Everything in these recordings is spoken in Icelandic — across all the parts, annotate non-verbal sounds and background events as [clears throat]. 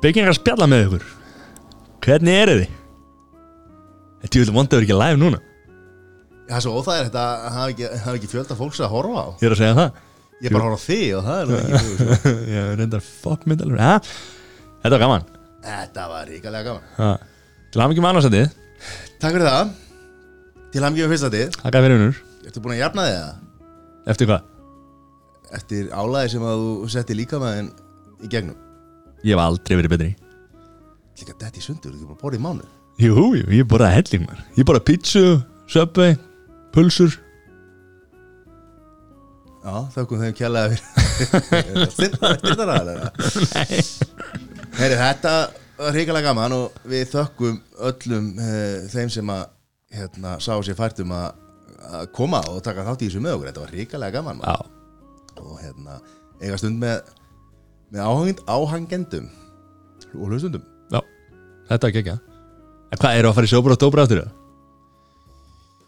Byggingar að spjalla með ykkur. Hvernig eru þið? Þetta er vondaður ekki live núna. Já, svo óþægir þetta hafa ekki, hafa ekki fjölda fólks að horfa á. Ég er að segja það. Ég er bara að horfa á þig og það er ekki þú, [laughs] Ég er reyndar fuck mynd alveg ja. Þetta var gaman. Þetta var ríkalega gaman. Ha. Til að mikið með annarsætið. Takk fyrir það. Til hann gefum fyrsta tið Takk fyrir vinnur Ertu búin að jafna þig það? Eftir hvað? Eftir álæði sem að þú setti líka með henn í gegnum Ég hef aldrei verið betri. Líka dætt í sundur, þú er bara borðið í mánu Jú, jú, ég borðaði helling maður. Ég borðaði pítsu, subway, pulsur. Já, þökkum þeim kjærlega fyrir Styrtar aðeins [laughs] Nei. Heyri, þetta var ríkalega gaman og við þökkum öllum uh, þeim sem að hérna, sá sér fært um að að koma og taka þátt í þessu með okkur. Þetta var ríkalega gaman. Já, og hérna, eiga stund með með áhangend, áhangendum og hlustundum já Þetta var ekki En hvað, eru að fara í sjóbra og dóbra áttur?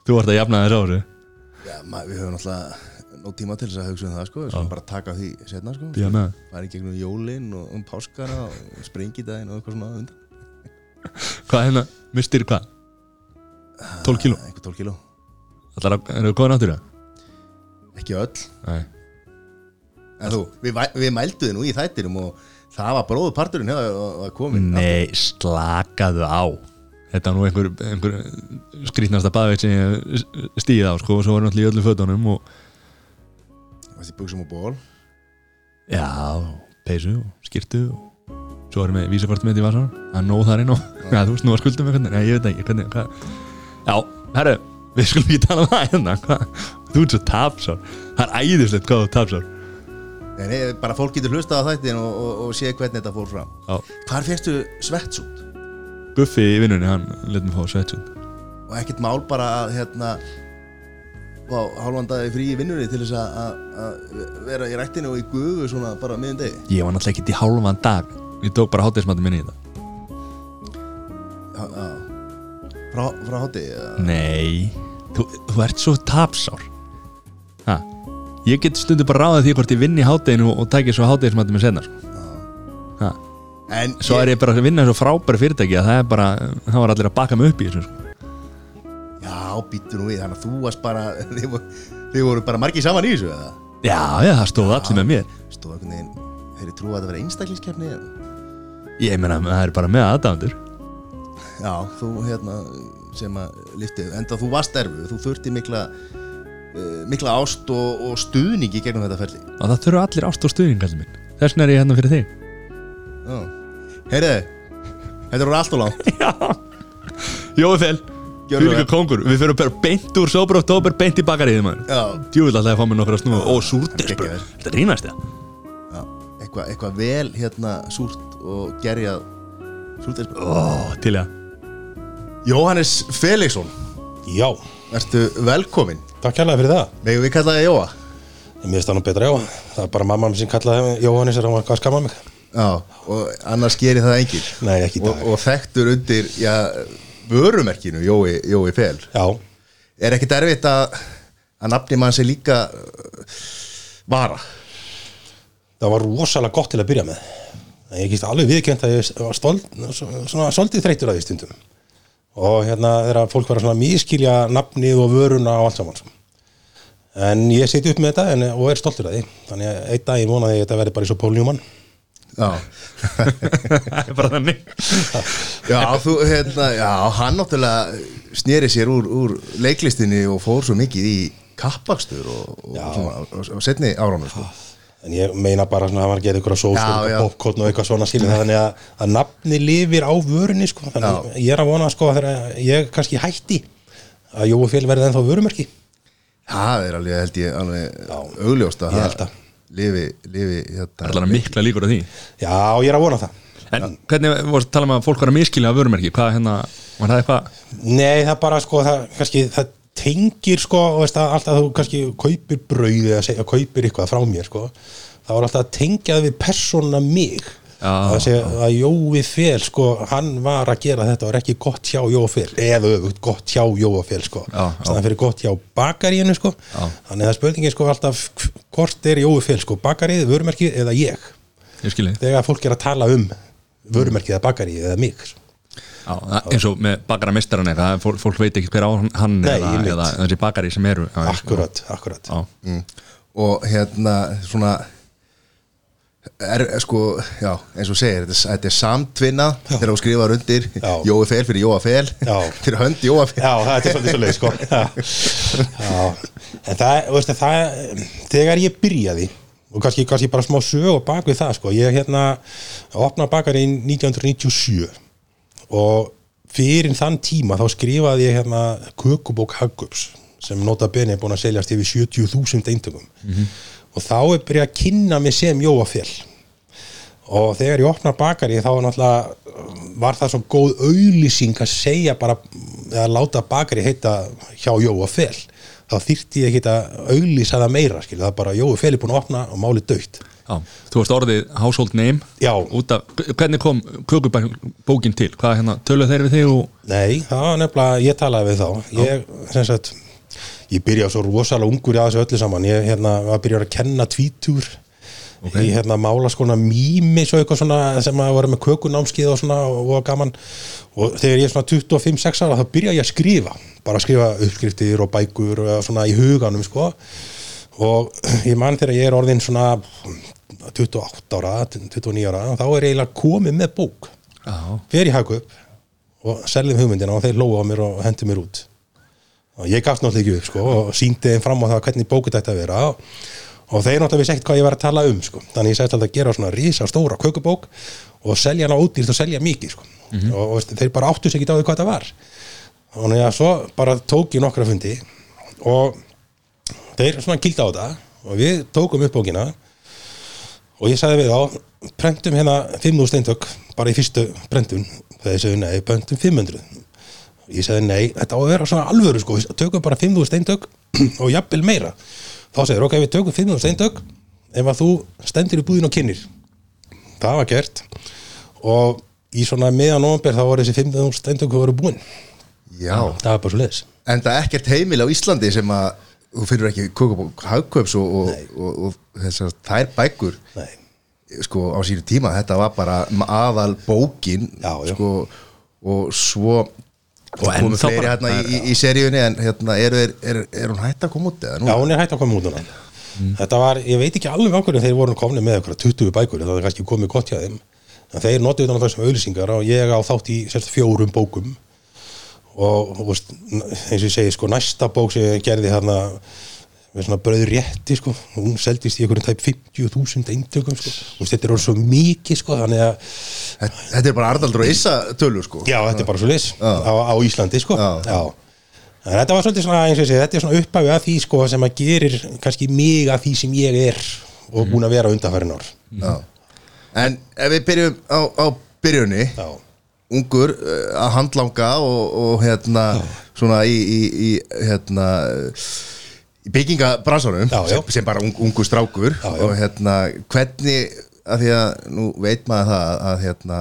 Þú vart að jafna þess á þessu Já, maður, við höfum náttúrulega nóg tíma til þess að hugsa um það sko, við skulum bara taka því setna sko, fara í gegnum jólin og um páskana og springidaginn og eitthvað svona undan. [laughs] Hvað hérna, mistir hvað? 12 kíló? Eitthvað 12 kíló, Allar eru góðan áttur? ekki öll. Nei En þú, við, við mældu þið nú í þættinum og það var bróðu parturinn hefða að komin Nei, slakaðu á. Þetta var nú einhver, einhver skrýtnasta baðveit sem ég stíði á sko, og svo var náttúrulega í öllu fötunum og Þessi buksum og ból já, peysu og skýrtu og svo erum við vísakortum með þetta í vasan það er nóg þar inn og ja, þú veist nú að skuldum nei ég veit ekki hvernig, hvað já, herru, við skulum ekki tala um það hérna, hvað, þú ert svo tapsár. Það er æðislegt hvað þú tapsár Nei, bara fólk getur hlustað á þættin og, og, og sé hvernig þetta fór fram. Já, Hvar férstu svettsút? Guffi í vinnunni, hann let mér fá svetsund Og ekkert mál bara að hérna Vá, hálfandaði frí í vinnunni til þess að- vera í rættinu og í gufu svona bara miðum degi? Ég var náttúrulega ekki í hálfan dag. Ég tók bara hátismandi minni í þetta. Já, já Frá, frá hátti Nei, þú, þú ert svo tapsár. Ég get stundu bara ráðið því hvort ég vinn í hátteginu og, tækir svo háttegismandi með senna sko. Svo er ég bara að vinna svo frábæri fyrirtæki að það er bara, það var allir að baka mig upp í þessu sko. Já, býttu nú við, þannig að þú varst bara [laughs] Þið voru, þið voru bara margir saman í þessu eða? Já, já, það stóð allir með mér Stóð einhvern veginn Þeir trúið að það vera einstaklingskeppni? Ég meina, það er bara með aðdæmandur Já, þú hérna sem að lifti, enda þú varst erfu þú þurfti mikla mikla ást og, og stuðningi gegnum þetta ferli. Og það þurfa allir ást og stuðning allir minn. Þess vegna er ég hérna fyrir þig. Já, heyriði Þetta voru allt og [laughs] Gjörðu fyrir vel. kongur Við fyrir bara beint úr sóbra og tóber beint í bakariðið maður. Já, Djúvill alltaf að fá mér nokkra snúa Og súrtis, Gekkja bro vel. Þetta rínast það já. Eitthvað eitthva vel hérna súrt og gerjað súrt Ó, til já Jóhannes Felixson, Já, ertu velkomin takk kærlega fyrir það. Megum við kallaði Jóa? Ég minnst það nú betra já Það er bara mamma sem kallaði Jóhannes er hann var hvað skamma mig. Já, og annars gerir það enginn. Nei, ekki í og, og þekktur undir, já, vörumerkinu Jói, Jói Fel. Já, Er ekkit erfitt að að nafni mann sé líka vara? Það var rosalega gott til að byrja með. En ég gíst alveg viðkjönd að ég var stolt, svona svolítið þreytur að því stundum og hérna þegar fólk var að svona mískilja nafnið og vöruna og allt saman sko. en ég seti upp með þetta en, og er stoltur að því. Þannig að einn dag ég vonaði að þetta verði bara eins og Pól Newman. Já, Það [laughs] er bara þannig. Já, þú, hérna, já, hann náttúrulega sneri sér úr, úr leiklistinni og fór svo mikið í kappakstur og, og, og, og setni áránum sko. En ég meina bara svona að að gera ykkur að Já, já. og popcorn og eitthvað svona skilja þannig að, að nafni lifir á vörunni sko. þannig að ég er að vona sko, þegar ég kannski hætti að Jói Fél verði ennþá vörumerki. Það er alveg, held ég, alveg augljóst að það lifi, lifi Það er hérna, alveg mikla líkur á því? Já, ég er að vona það. En hvernig vorst að tala um að fólk var að miskilja að vörumerki? Hvað hérna, var það eitthvað? Nei, það bara sko, það, kannski, það tengir sko, veist að alltaf þú kannski kaupir brauð eða segja, kaupir eitthvað frá mér sko, það var alltaf að tengja það við persóna mig Já. að segja að Jói Fél sko, hann var að gera þetta og er ekki gott hjá Jói Fél eða öfugt gott hjá Jói Fél sko, já. þannig fyrir gott hjá bakaríinu sko, þannig að spurningin sko alltaf hvort er Jói Fél sko, bakarið, vörumerkið eða ég Ég þegar fólk er að tala um vörumerkið að bakari eða mig sko. Já, eins og með bakara mistaran eitthvað fólk, fólk veit ekki hver á hann Nei, eða, eða þessi bakari sem eru já, akkurat, akkurat. Já, mm. og hérna svona er, sko, já, eins og segir þetta, er- þetta er samtvinna þegar þú skrifar undir. Jói Fel fyrir Jóa Fel. [laughs] Fyrir hönd Jóa Fel. Já, það er svolítið svo leið sko. [laughs] En það, veist, það þegar ég byrjaði og kannski, kannski bara smá sög og bak við það sko ég hérna opnaði bakari 1997 og fyrir þann tíma þá skrifaði ég hérna kökubók Hagups sem nota beni er búin að seljast yfir 70.000 eintökum og þá er byrjað að kynna mig sem Jóa Fjell og þegar ég opna bakari þá var það svo góð auðlýsing að segja bara að láta bakari heita hjá Jóa Fel þá þyrfti ég ekki að auðlýsa það meira skil, það er bara Jóa Fel er búin að opna og máli dögt já. þú varst orðið household name. Já. af, hvernig kom kökubókin til? Hvað hérna, töluð þeir við þig og Nei, það var nefnilega, ég talaði við þá. Ég, sem sagt ég byrjaði svo rosalega ungur í að þessu öllu saman. Ég hérna, var byrjaði að kenna tvítur okay. ég hérna mála skona mými svo eitthvað svona sem að vera með kökunámskið og svona og var gaman. Og þegar ég er svona 25-6 ára þá byrjaði ég að skrifa. Bara að skrifa uppskriftir og bækur og svona í huganum sko og ég man þegar ég er orðin svona 28 ára, 29 ára þá er ég eiginlega komið með bók. Já, fer í Hagup og seljum hugmyndina og þeir lóa á mér og hendi mér út. Og ég gafst náttúrulega ekki upp sko, og síndi þeim fram á það hvernig bókut ætti að vera. Og, og þeir náttúrulega vissi ekkert hvað ég var að tala um sko. þannig ég sætti alltaf að gera svona rísa stóra kökubók og selja hana ódýrt og selja mikið sko. og, og veist, þeir bara áttu sig ekki á því hvað það var. Og að svo bara tók ég nokkra fundi og þeir svona kildi á þetta og við tókum upp bókina og ég sagði við þá prentum hérna 5.000 steintök bara í fyrstu prentun. Þegar ég sagði nei, prentum 500 ég sagði nei, þetta á að vera svona alvöru sko, við tökum bara 5.000 steintök og jafnvel meira. Þá segir ok, við tökum 5.000 steintök ef að þú stendur í búðin og kynir það var gert og í svona meðan ofnber þá voru þessi 5.000 steintök voru búin. Já, það var bara svo leiðis en það er ekkert heimil á Íslandi sem að þú finnur ekki kukubók hagköps og, og, og, og þessar þær bækur nei, sko á sínu tíma, þetta var bara aðal bókin Já, já. sko og svo Og og komu ennþá fleiri hérna í, í, í seríunni en hérna, er, er, er, er hún hætt að koma út eða Já, nú? hún er hægt að koma út núna. Þetta var, ég veit ekki alveg ákveður þeir voru komni með eitthvað 20 bækur það er kannski komið gott hjá þeim. En þeir notuðu þetta þessum auðlýsingar og ég á þátt í sérst, fjórum bókum og veist, eins og ég segi sko, næsta bók sem ég gerði hérna með svona bröður rétti sko, hún seldist í einhverjum tæp 50.000 eintökum sko. Veist, þetta er orðið svo mikið sko, þannig að Þetta þetta er bara Arnaldur og Issa tölur sko Já, þetta er bara svo leys á, á Íslandi sko. Já. En þetta var svolítið svona, eins og ég segi, þetta er svona upphæfi að því sko, sem að gerir kannski mig að því sem ég er og búin að vera undanfærin ár Já. En ef við byrjum á, á byrjunni Já, ungur uh, að handlanga og, og hérna svona í, í, í hérna í byggingabransanum Já, já. sem, sem bara ung, ungur strákur Já, já. og hérna hvernig að því að nú veit maður það að hérna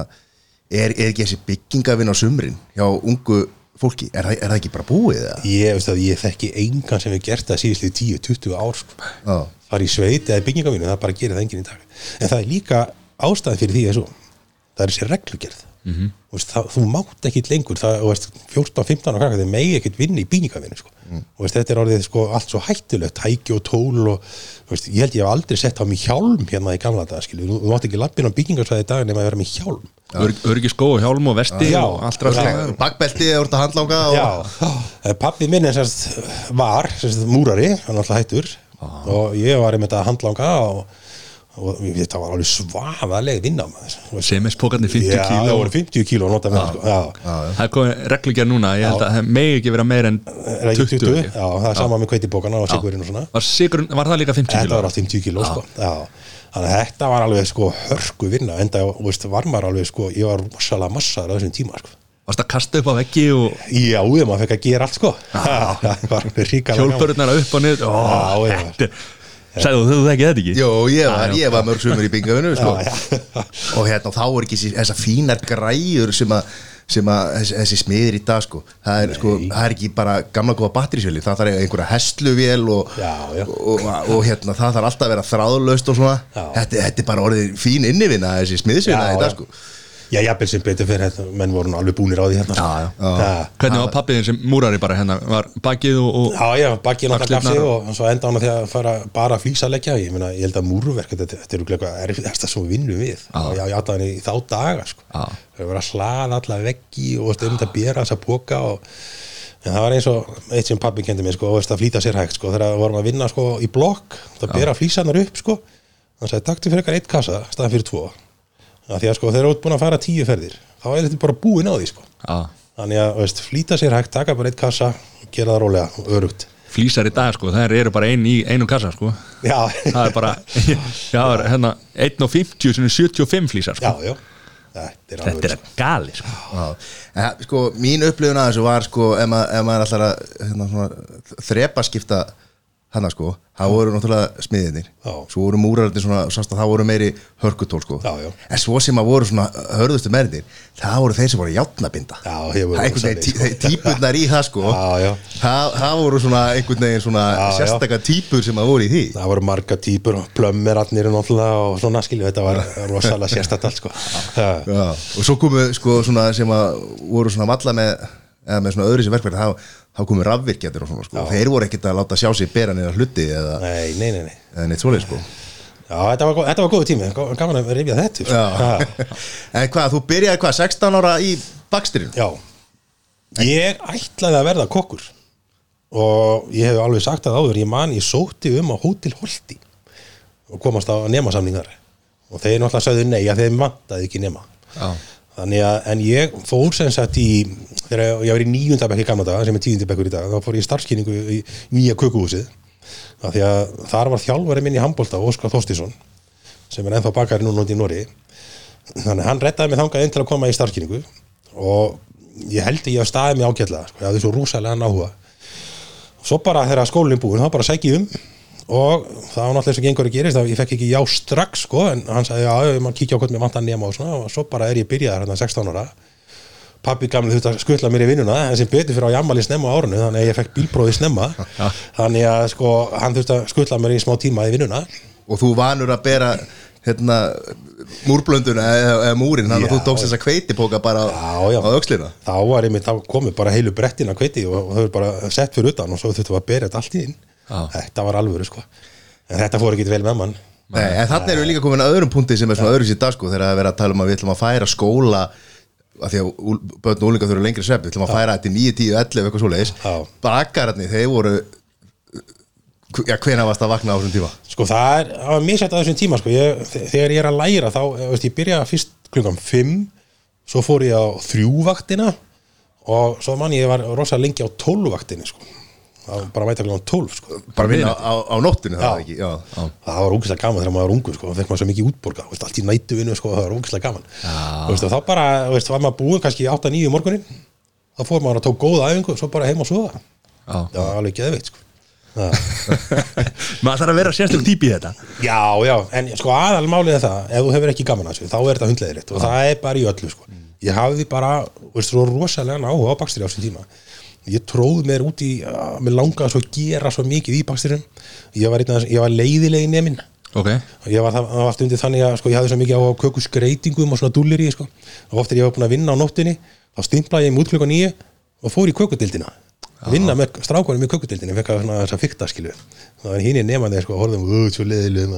er, er ekki þessi byggingavinn á sumrin hjá ungu fólki, er, það- er það ekki bara búið það? ég veist að ég þekki engan sem hefur gert það síðustu 10-20 ár sko. Já, fara í sveit eða byggingavinu, það bara gerir það enginn í dag en það er líka ástæðan fyrir því þessu það er þessi reglugerð mm -hmm. veist, það, þú mátt ekki lengur það, þú veist, 14-15 ára krakka þeir megi ekkert vinna í byggingavinu sko. og veist, þetta er orðið sko, allt svo hættulegt tæki og tól og þú veist, ég held ég hef aldrei sett á mig hjálm hérna í gamla dag skilur. þú, þú mátt ekki lappin á byggingarsvæði í dag nema að vera með hjálm Ör- öryggi skó og hjálm og vesti Já. og allt ræðslega er úr að handlanga og Já, pappi minn er sérst var sérst múrari, hann er alltaf hættur og ég var einmitt að handlanga og, og þetta var alveg svafaleg vinna Semispokarnir 50 Já, það kíló voru 50 kíló að nota með sko. Já, Það er komið reglugjör núna, ég held að það megi ekki vera meir en er það 20, ekki 20? ekki? Já, það er sama með kveitibókana og sigurinn og svona. Var, sigur, var það líka 50 Þetta kíló? var allt 50 kíló sko. Já, þannig að þetta var alveg sko hörku vinna. Enda, veist, var maður alveg sko ég var rosalega massaður á þessum tíma sko. Varst að kasta upp á veggi og Já, maður fekk að gera allt sko. [laughs] Það hjólpörurnar upp og niður. Já, já. þetta Sagði þú, þekkið þetta ekki? Jó, ég var, Já, já. ég var mörg sumur í byggingavinu sko. [laughs] Og hérna þá er ekki þessar fínar græjur sem að sem að þessi, smiðir í dag sko það er, sko, það er ekki bara gamla góða batterísjöli það þarf einhverja hestluvél og, Já, já. og, og, og hérna það þarf alltaf að vera þráðlaust og svona þetta, þetta er bara orðið fín innivinna þessi smiðsvinna Já, í dag sko Já, jafnvel sem betur fyrir þetta, menn voru alveg búnir á því hérna. Já, já. Það- Hvernig var pappiðin sem múrari bara hérna var bakið og, og Já, já, bakið náttúrulega gaf sig og svo enda hann að því að fara bara að flýsa leggja. Ég, meina, ég held að múruverk, þetta, þetta er eitthvað erfiðasta sem við vinnum við. Já, ég átta hann í þá daga sko. Það var að slaða alla veggi og stöðum að bera þess að póka og en það var eins og eitt sem pappi kendi mér sko, og veist, að flýta sér hægt sko, þegar við vorum að vinna sko, í blokk, það bera flýsanar upp sko, hann sagði, taktu fyrir eitthvað eitt kassa staðan fyrir tvo að því að sko, þeir eru búin að fara tíu ferðir þá er þetta bara búin á því sko. Já, þannig að veist, flýta sér hægt, taka bara eitt kassa gera það rólega og örugt flýsar í dag sko, það eru bara ein í einum kassa sko. Já, Það er bara, [laughs] já, það er hérna 1.50 sem er 75 flýsar sko. Já, já. Þetta er Þetta er gali sko. Já, en, sko, mín upplifun að þessu var sko, ef, mað, ef maður ætlar að hérna, svona, þrepa skipta hana sko, það voru náttúrulega smiðinir svo voru múrararnir svona, sást að það voru meiri hörkutól sko, Já, já. en svo sem að voru svona hörðustu mennir, það voru þeir sem voru játnabinda Það er einhvern veginn tí, sko. típurnar í það sko. [laughs] Já. Það, það voru svona einhvern veginn svona sérstaka típur sem að voru í því. Það voru marga típur og náttúrulega og svona skilju, þetta var rosalega sérstætt allt sko. Og svo komu sko svona sem að voru svona valla með eða með svona öðru sem verkverð þá, þá komu rafvirkjadir og svona sko. Þeir voru ekkert að láta sjá sig bera neina hluti eða, nei, nei, nei, nei. eða neitt svoleið sko. Já, þetta var, þetta var góðu tími, gaman að rifja þetta sko. [laughs] En hvað, þú byrjaði hvað, 16 ára í bakstirinn Já. Ég ætlaði að verða kokkur. Og ég hef alveg sagt að áður ég man ég sótti um á Hótel Holti og komast á nemasamningar. Og þeir náttúrulega sagði nei að þeir vantaði ekki nema. Já. Þannig að, en ég fór sem sagt í þegar ég var í níundabekki gamla daga sem er tíundabekkur í dag, þá fór ég starfskynningu í nýja kökuhúsið. Af því að þar var þjálfari minn í handbólta Óskar Þóstísson sem er ennþá bakari núna út í Nóri þannig að hann rettaði mig þangað inn til að koma í starfskynningu og ég held að ég hef staðið mig ágætlega sko, ég hafði svo rúsalega náhuga. Svo bara þegar skólinn búinn þá bara sæki um og það var náttúrulega og gengur að gerist að ég fekk ekki já strax sko en hann sagði já, ég maður kíkja á hvort mér vantar nema og svona. Og svo bara er ég byrjaðar hérna 16 ára. Pappi gamli þurfti að skutla mér í vinnuna en sem betur fyrir á jammali snemma árunu þannig að ég fekk bílbróði snemma. Þannig að sko hann þurfti að skutla mér í smá tíma í vinnuna. Og þú vanur að bera hérna múrblönduna eða, eða múrin þannig að þú tókst þessa kveitipóka bara á, Já, já. á öxlina. Þá þá komið bara heilu brettin að kveiti og, þau bara sett fyrir utan og svo þurftu að bera þetta allt í inn Já. þetta var alvöru sko en þetta fór ekki vel með mann Nei, en þannig erum við líka komin að öðrum punkti sem er svona öðru sér dag sko þegar að vera að tala um að við ætlum að færa skóla að því að börn og úlingar þurfa lengri svepp við ætlum að færa þetta í 9, 10, 11 eitthvað svoleiðis Já. bakararnir, þeir voru já, hvena varst að vakna á þessum tíma Sko það er, það var misjætt að þessum tíma sko. ég, þe- þegar ég er að læra þá, eh, veist, ég byrja fyrst klukkan 5 svo fór ég á þrjúvaktina og svo man ég var rosa lengi á tólvaktinni sko. Það var bara mæta klukkan 12 sko. bara vinna á, á nóttinu það var ekki já. það var ógæslega gaman þegar maður var ungur sko. það fekk maður svo mikið útborga, veist, allt í nættu vinnu sko, það var ógæslega gaman veist, þá bara, veist, var maður búið kannski 8-9 morgunin þá fór maður að tók góða æfingu og svo bara heim og Já. það var alveg geðveikt sko. [laughs] Maður þarf að vera sérstök típi í þetta Já, já, en sko aðalmálið er það ef þú hefur ekki gaman að þessu, þá er þetta hundleðilegt og það er bara í öllu sko. ég hafði bara, veist, ég tróð mér út í, að mér langaði svo að gera svo mikið í bakstrinum. Ég var, var leiðilegi neminn. Ok, og ég var, það það var stundið þannig að sko, ég hafði svo mikið á kökuskreitingum og svona dúllir í sko. og oft er ég var búin að vinna á nóttinni þá stimplaði ég mig út klukkan nýju og fór í kökudildina vinna með strákunum í kökudildinni fekk að þess að fykta skilu það hinn í nefandi sko, horfðum, ú, svo leðilegum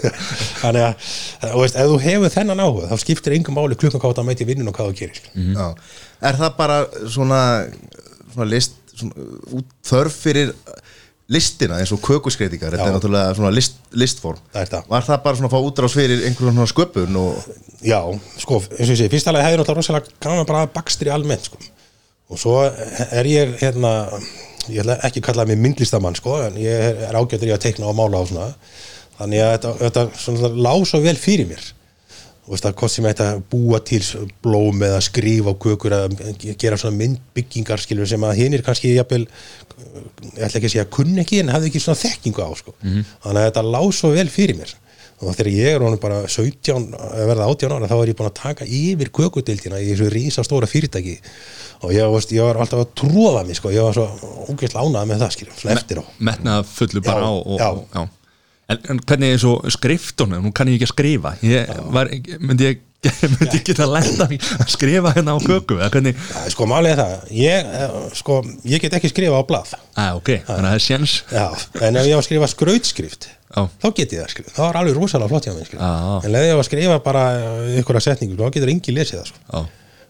[laughs] þannig að, og veist, ef þú hefur þennan áhuga þá skiptir engum máli klukkan hvað það mæti vinnun og hvað þú gerir sko. Já. er það bara svona, svona list svona, út, þörf fyrir listina eins og kökuskreitingar þetta er náttúrulega svona list, listform Það það. var það bara svona að fá útrás fyrir einhverjum svona sköpun og Já, sko, eins og ég segi, fyrsta lagi hefði náttúrulega rosalega gaman bara bakstri almennt, sko. Og svo er ég, hérna, ég ætla ekki að kalla mig myndlistamann, sko, en ég er, ágættur í að teikna og mála og svona. Þannig að þetta, þetta svona lá svo vel fyrir mér. Að hvort sem þetta búa til blóm eða skrifa á kökur eða gera svona myndbyggingar skilur sem að hinn er kannski jafnvel ég ætla ekki að segja kunn ekki en hafði ekki svona þekkingu á sko. þannig að þetta lá svo vel fyrir mér og þegar ég er honum bara 17 að verða 18 ára þá er ég búin að taka yfir kökudeildina í þessu rísa stóra fyrirtæki og ég, veist, ég var alltaf að tróða mig sko. ég var svo ógeðslega ánægð með það eftir á metnað fullu bara Já, á og, já. og, já. En, hvernig er svo skriftunum, nú kann ég ekki að skrifa ég var, myndi ég [laughs] myndi ég geta í að skrifa hérna á köku hvernig, Já, sko málið er það ég, eh, sko, ég get ekki skrifa á blað að ok, þannig að það er sjens Já, en ef ég á að skrifa skrautskrift Já. þá get ég það skrifa, það var alveg rosalega flott hjá skrifa. Já. en leðið ég á að skrifa bara ykkur að setningu, þá getur engi lesið það sko.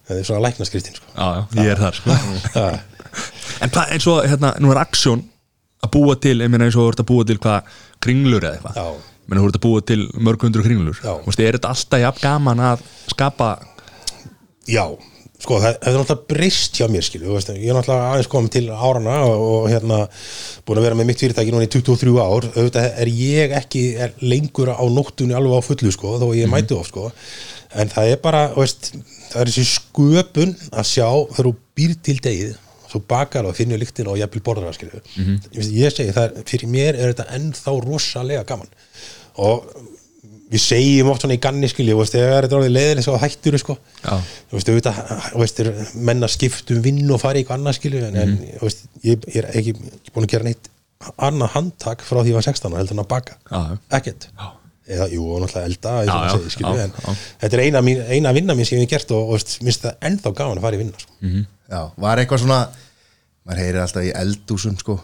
það er svona lækna skriftin sko. ég er þar sko. En hvað, eins og hérna, nú er aksjón að búa til, ég meina eins og þú ert að búa til hvað, kringlur eða eitthvað. Já. menn þú ert að búa til mörg hundru kringlur. Þú veist, er þetta alltaf jafn gaman að skapa Já, sko það það er náttúrulega breyst hjá mér veist, ég er náttúrulega aðeins komið til árana og, og hérna búin að vera með mitt fyrirtæki núna í 23 ár. Auðvitað er ég ekki er lengur á nóttunni alveg á fullu sko þó ég mæti of sko. En það er bara, veist, það er þessi sköpun að sjá þegar þú býr til degið svo bakar og finnur lyktin og jafnvel borðar það skilu ég, segi það, fyrir mér er þetta ennþá rosalega gaman. Og við segjum oft svona í ganni skilji, þú veist, þetta er orðið leiðileg svo hættur sko, þú veist, auðvitað þú veist, er menn að skipta um vinn og fara í eitthvað annað skilju, en, en þú veist, ég, ég er ekki búin að gera neitt annað handtak frá því ég var 16 og heldur hann að baka. Já. ekkert. Eða, jú, og náttúrulega elda, Já, segir, skilju, já, en já. þetta er eina, mín, eina vinna mín sem ég hef gert og, og minnst það ennþá gáðan að fara í vinna sko. Já, var eitthvað svona maður heyrir alltaf í eldúsum sko.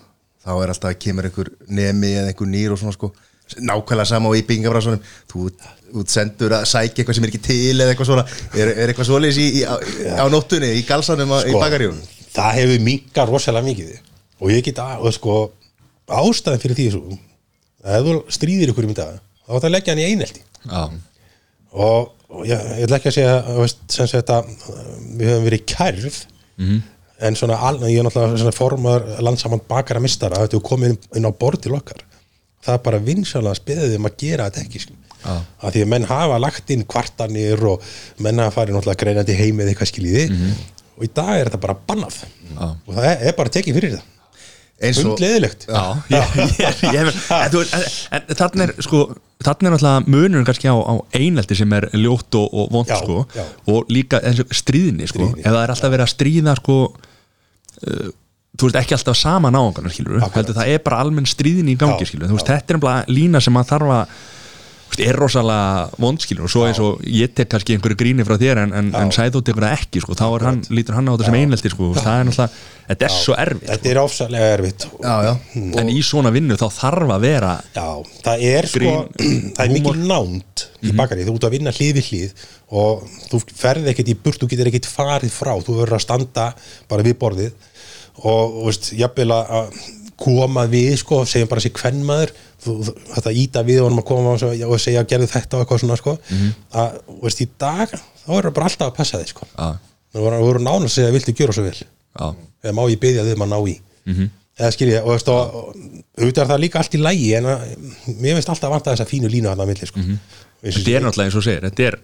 Þá er alltaf að kemur einhver nemi eða einhver nýr og svona sko. Nákvæmlega sama og í byggingafræðsonum þú þú sendur að sækja eitthvað sem er ekki til eða eitthvað svona, er, er eitthvað í, á, á nóttunni, í galsanum á- í Sko, bakaríunum það hefur minka rosalega mikið. Og ég get að, og sko ástæðan fyrir því er svo að þú stríðir ykkur um þetta þá ætti að leggja hann í einelti. Já, og, og ég, ég ætla ekki að segja þú veist, sem sagt að við höfum verið kærð Mhm. en svona, al- ég er náttúrulega formar landsamann bakara mistara að er komið inn, á borð til okkar það er bara vinsalega speðið um að gera þetta ekki sko. Já. að því að menn hafa lagt inn kvartanir og menn hafa farið náttúrulega greinandi heim eða eitthvað skiljiði Mhm. og í dag er þetta bara bannað og það er, er bara tekið fyrir það hundleðilegt [laughs] en, þannig er sko þannig er náttúrulega munurinn kannski á, á einelti sem er ljótt og, og vond sko og líka stríðni sko. Ef það er alltaf verið að stríða sko uh, þú veist ekki alltaf sama náungarnar skilur Akkurat. heldur það er bara almenn stríðni í gangi þú veist þetta er bara lína sem maður þarf að er rosalega vond skilur og svo eins og ég tek kannski einhverju gríni frá þér en, en, en Sæþór tekur það ekki sko. Þá hann, lítur hann á þetta sem einelti sko. Þú það er náttúrulega, þetta er svo erfitt sko. þetta er ofsalega erfitt. Já, já, en í svona vinnu þá þarf að vera Já, það er sko Grín, [clears throat] það er mikil nánd í bakari þú ert að vinna hlið við hlið og þú ferð ekkert í burt, þú getur ekkert farið frá. Þú verður að standa bara við borðið og þú veist, jafnvel að koma við sko, segjum bara sér kvennmaður þú, þú, þetta íta við honum að koma og, svo- og segja gerðu þetta og eitthvað svona sko. Að, þú veist, í dag þá verður bara alltaf að passa þig sko. Já. þú verður nána að segja, viltu gjöra svo vel? Já, eða má ég byggja þig um að ná í? Eða skil ég, og veist og og auðvitað er það líka allt í lægi en að, mér finnst alltaf að vanta þessa fínu línu að milli sko. mm þetta er náttúrulega eins og segir þetta er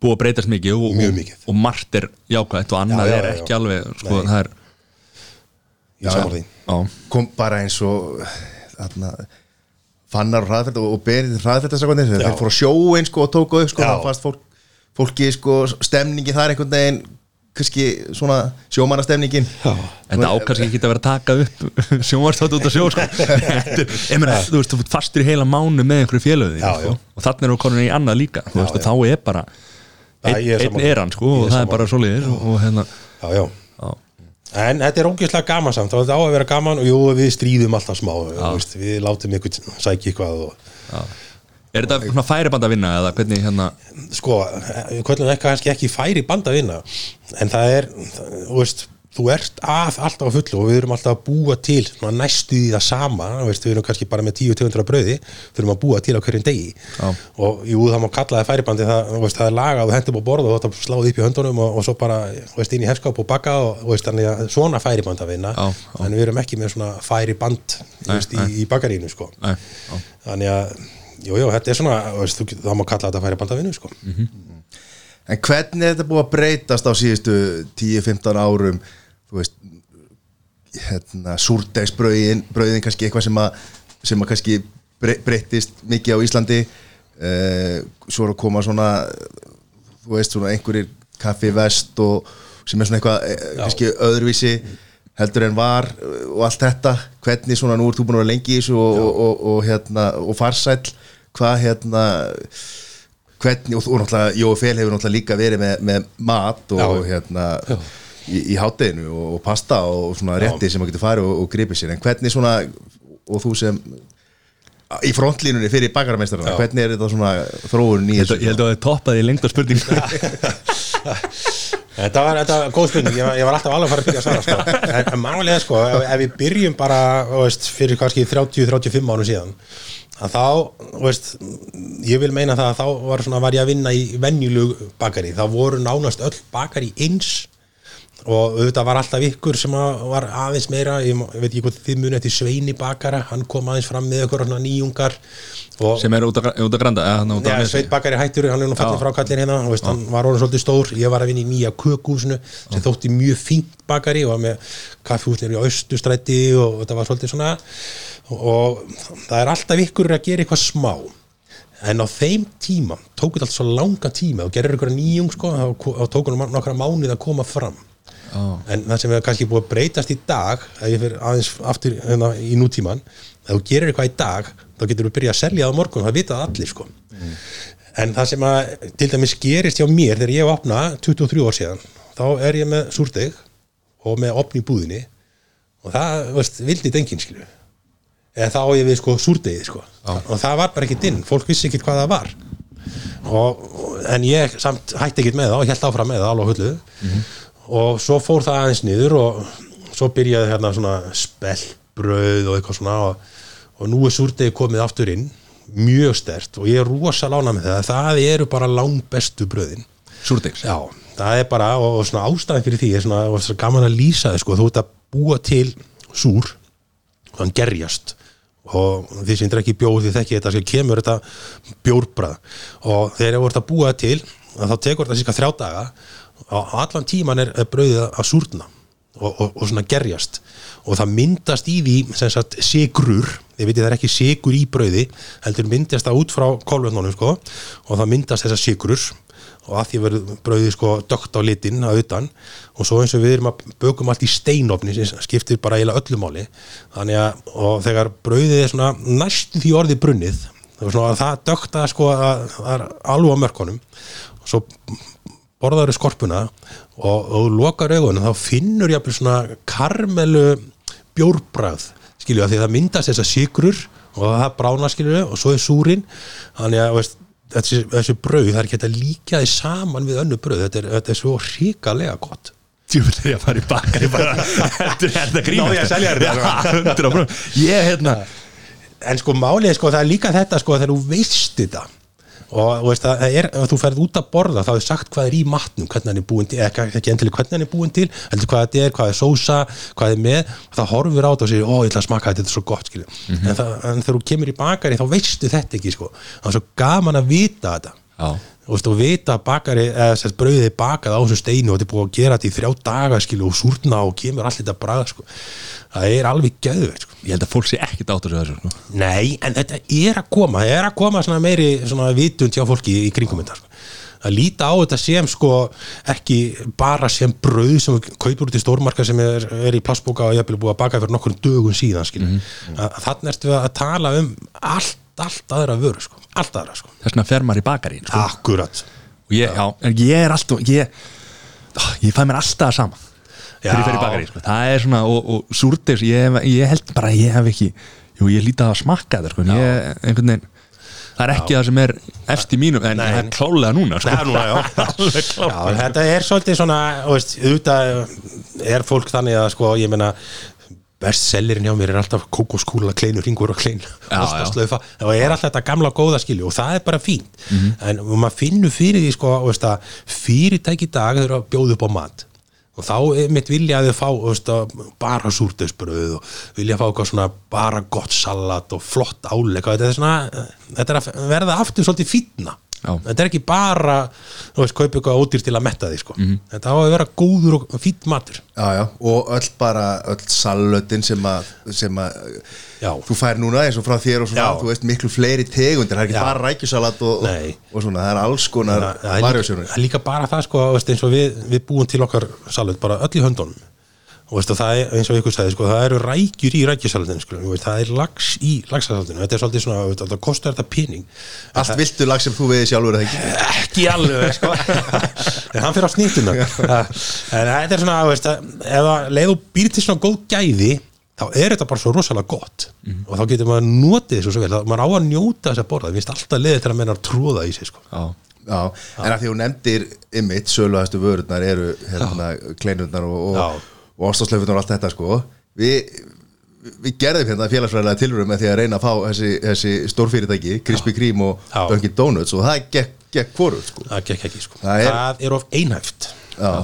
búið að breytast mikið og, Mjög og- mikið. og margt er jákvæmt og annað Já, já, er já, ekki já. alveg sko, það er kom bara eins og þarna, fannar og hraðfært og, berið að Já. þeir fóru á sjóin sko og tóku upp sko, Já. þá fannst fólk, fólki sko stemningi þar einhvern veginn kannski svona sjómannastemningin en það ákast ekki að vera að taka upp [laughs] sjónvarstátt út af sjó sko. Meina, þú veist, þú ert fastur í heila mánu með einhverju félöðu Já, já. og þannig er þú konin í annað líka þú veist, þá er bara Já, einn, ég er einn hann sko, og það er bara svoleiðis og, og hérna já, já. En þetta er ógeðslega gaman samt. Þetta á að vera gaman og jú, við stríðum alltaf smá veist, við látum ykkur sækja eitthvað og er þetta svona færiband að vinna eða hvernig hérna? Sko, hvernig ekki kannski ekki færi band að vinna en það er, það, þú veist þú ert að alltaf á fullu og við erum alltaf að búa til næstu í það sama við erum kannski bara með 10-200 brauði þurfum að búa til á hverjum degi. Já. og jú, það má kalla það færibandi það, veist, það er lagað og hendur á borð og þetta sláði upp í höndunum og, og svo bara veist, inn í hefskap og bakka og veist, þannig að svona færiband að vinna. En við erum ekki með svona færiband Nei, í, í bakarínu sko. Nei, þannig að jú, jú, þetta er svona, þú veist, þú- það má kalla þetta færiband að vinna sko. en hvernig er þetta búið að breytast á síðustu 10-15 árum þú veist hérna, súrdegsbrauðin brauðin kannski eitthvað sem að sem að kannski bre- breyttist mikið á Íslandi. Uh, svo er að koma svona þú veist svona einhverjir kaffi vest og sem er svona eitthvað eh, kannski öðruvísi heldur en var eh, og allt þetta. Hvernig svona nú ert þú búin að vera lengi í þessu og, og, og, og hérna og farsæll. Hvað hérna hvernig, og, náttúrulega Jói Fel hefur náttúrulega líka verið með, með mat og Já. hérna Já. Í, í hátteginu og, og pasta og svona rétti sem maður getur farið og, og gripið sér. En hvernig svona, og þú sem í frontlínunni fyrir bakaramestarana, hvernig er þetta svona þróun í Ég held að- ég held að það er toppað í lengda spurning. [laughs] Þetta var, þetta var góð spurning, ég var, ég var alltaf alveg að fara að byrja að svara sko. en, en málega sko, ef, ef við byrjum bara veist, fyrir kannski 30-35 árum síðan að þá, veist ég vil meina það að þá var, svona, var ég að vinna í venjulug bakari, það voru nánast öll bakari eins og auðvitað var alltaf ykkur sem var aðeins meira, ég, veit ekki hvað þið muni eftir Sveini bakara, hann kom aðeins fram með ykkur nýjungar og sem er út að granda að Sveit Bakari hættur, hann er nú fallin Já. frá kallin hérna þú veist, hann var orðin svolítið stór, ég var að vinna í nýja kökuhúsinu sem þótti mjög fínt bakari og var með kaffihúsnir í austustrætti og þetta var svolítið svona og það er alltaf ykkur að gera eitthvað smá. En á þeim tíma tók þetta allt svo langa tíma og gerir ykkur nýjung sko, þá tók hann nokkra mánuð að koma fram Já. en það sem er kannski búið að breytast í dag ef ég fyrir aðeins aftur hérna, í nútíman ef þú gerir eitthvað í dag þá getur þú byrjað að selja það á morgun það vita það allir sko. En það sem að til dæmis gerist hjá mér þegar ég opna 23 ár síðan þá er ég með súrdeg og með opn í búðinni og það veist, vildi dengin skilju. Eða þá ég við sko súrdegið sko. Og það var bara ekkert inn, fólk vissi ekkert hvað það var. Og, en ég samt hætti ekkert með það og held áfram með það alveg á hullu og svo fór það aðeins niður og svo byrjaði hérna svona spellbröð og eitthvað svona og, og nú er súrdegi komið aftur inn mjög stert og ég er rosa lána með það. Það eru bara langbestu bröðin Súrdegs Já, það er bara og, og svona ástæðan fyrir því er svona, svona gaman að lýsa þið sko, þú ert að búa til súr og hann gerjast. Og því sem drekki bjóð því þekki þetta sem kemur þetta bjórbrað og þegar þú ert að búa það til þá tekur þetta síka þrjá daga og allan tíman er, brauðið að súrna og, og, og svona gerjast. Og það myndast í því sem sagt sigrur, þið veitir það er ekki sigur í brauði, heldur myndast það út frá kolvetnunum sko. Og það myndast þessar sigrur og að því verður brauðið sko dögt á litin að utan. Og svo eins og við erum að bökum allt í steinofni sem skiptir bara eiginlega öllu máli. Þannig að og þegar brauðið er svona næstu því orðið brunnið það að það dögt að sko að það alveg á mörkunum. Og svo borðaður skorpuna og, og þú lokar augunum þá finnur jafnvel svona karmelu bjórbræð skilju að því að það myndast þessar sigrur og það brána skilju og svo er súrin. Þannig að veist, þessi, þessi brauð það er ekki að líka því saman við önnu brauð. Þetta er, þetta er svo ríkalega gott. Djúvill er ég að fara í bakari bara [laughs] Þetta er þetta grínast ég að brún Ég hérna en sko málið er sko það er líka þetta sko þegar þú veist þetta og veist það er ef þú ferð út að borða þá er sagt hvað er í matnum hvernig hann er búin til, ekki, ekki endilega hvernig hann er búin til heldur hvað þetta er, hvað er sósa, hvað er með og það horfir á þetta og segir, ó ég ætla að smaka þetta þetta er svo gott skilju, en, það, en þegar þú kemur í bakari þá veistu þetta ekki sko. Það er svo gaman að vita þetta. Já. Og vita bakari eða sérst brauðið bakað á þessu steinu og þetta er búið að gera þetta í þrjá daga skilju og súrna og kemur allir þetta brað sko. það er alveg geðveikt sko. Ég held að fólk sé ekkit átt að þessu sko. Nei, en þetta er að koma það er að koma svona meiri svona vitund hjá fólki í kringum þetta sko. að líta á þetta sem sko ekki bara sem brauð sem kaupur út í stórmarka sem er, er í plastbóka og ég hef búið að baka fyrir nokkur dögun síðan mm. -hmm. þannig ertu að tala um allt, allt aðra vöru sko. Allt aðra sko. Þess vegna fer maður í bakari sko. Akkurat Og ég, já, en ég er alltaf Ég, ah, ég fæ mér alltaf saman Þegar ég fer í Já. bakari sko. Það er svona, og, og súrdegs ég, ég held bara, ég hef ekki Jú, ég líti að smakka þetta sko. veginn Það er ekki það sem er í mínum En Nei. það er klálega núna sko. Er núna, já. [laughs] Já, þetta er svolítið svona þú veist, auðvitað er fólk þannig að sko, ég meina bestsellerin hjá mér er alltaf kókoskúla, kleinur, ringur og klein það er alltaf þetta gamla góða skilju og það er bara fínt. Mhm. en maður finnur fyrir því sko, veist, að fyrirtæki dag eru að bjóða upp á mat. Og þá mitt vilja að þau fá veist, að bara súrdeisbröð og vilja fá eitthvað svona bara gott salat og flott áleika þetta er svona, þetta er að verða aftur svolítið fínna. Já. Þetta er ekki bara þú veist, kaupa eitthvað ódýr til að metta því sko. Mhm. þetta á að vera góður og fýtt matur Já, já, og öll bara, öll salötin sem að, sem að þú fær núna eins og frá þér og svona, þú veist, miklu fleiri tegundir, það er ekki Já. bara rækjusalat og, og, svona, það er alls konar varjósjónur. það er líka bara það sko, veist, eins og við, við búum til okkar salut bara öll í höndunum og veist, og það er eins og ykkur sagði sko, það eru rækjur í rækjusalatinu sko, það er lags í lagsalatinu þetta er svolítið svona, veist, það kostar þetta pening. Allt viltu lag sem þú veið sjálfur eða ekki? Ekki alveg sko. en hann fyrir á snýtuna en þetta er svona veist, að, ef að leið og býr til svona góð gæði þá er þetta bara svo rosalega gott. Og þá getur maður notið þessu svo vel. Maður á að njóta þess að borða, það finnst alltaf leiðið til að menna að tróða í sig sko. Já, Já, en að því þú nefndir ymmit, söluhæstu vörurnar eru hérna, kleinurnar og, og, og ástafslöfunar og allt þetta sko. Við, við gerðum hérna félagsfræðilega tilröðum með því að reyna að fá þessi, þessi stórfyrirtæki, Krispy Kreme og. Dunkin Donuts og það gekk, gekk hvorugt sko. Það gekk ekki sko. Það það, er- er... of einhæft.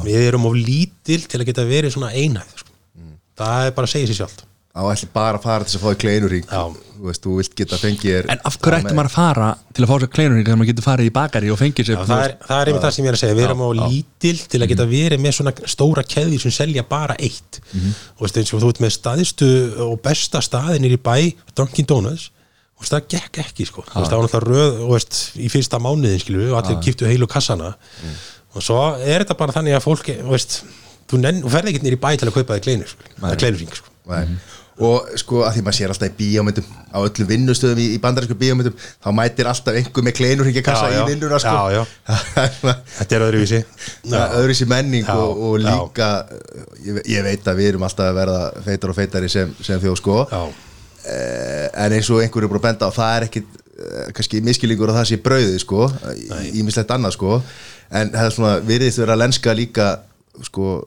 Við erum of lítil til að geta verið svona einhæft sko. það er bara að segja sér sjálft á ætli bara að fara til þess að fá í kleinurring Já. þú veist, þú vilt geta fengið þér En af hverju ætti maður að fara til að fá sér kleinurinn þegar maður getur farið í bakari og fengið sér Já, það, er, það er einmitt það sem ég er að segja, við erum á lítil til að geta verið með svona stóra keði sem selja bara eitt. Og veist eins og þú ert með staðistu og besta staðinir í bæ Dunkin Donuts og það gekk ekki sko, það var náttúrulega röð og veist, í fyrsta mánuðin skilju og allir kýftu heilu kassana. Og svo er þetta bara þannig að fólk þú veist, þú, nenn, þú ferði ekki nýr í bæ til að kaupa þig kleinur, sko, kleinurring sko. Og sko að því maður sér alltaf í bíómyndum á öllum vinnustöðum í, í bandarísku bíómyndum þá mætir alltaf einhver með kleinurringakassa Já, í vinnuna sko. Já, já. [laughs] Þetta er öðruvísi. Það er öðru sér menning Já, og, og líka ég, ég veit að við erum alltaf að verða feitar og feitari sem, sem þjóð sko. Já, eh, en eins og einhverju búin að benda á það er ekki eh, kannski miskilíkur að það sé brauðið sko ímislegt annað sko. En það er svona virðist vera að lenska líka sko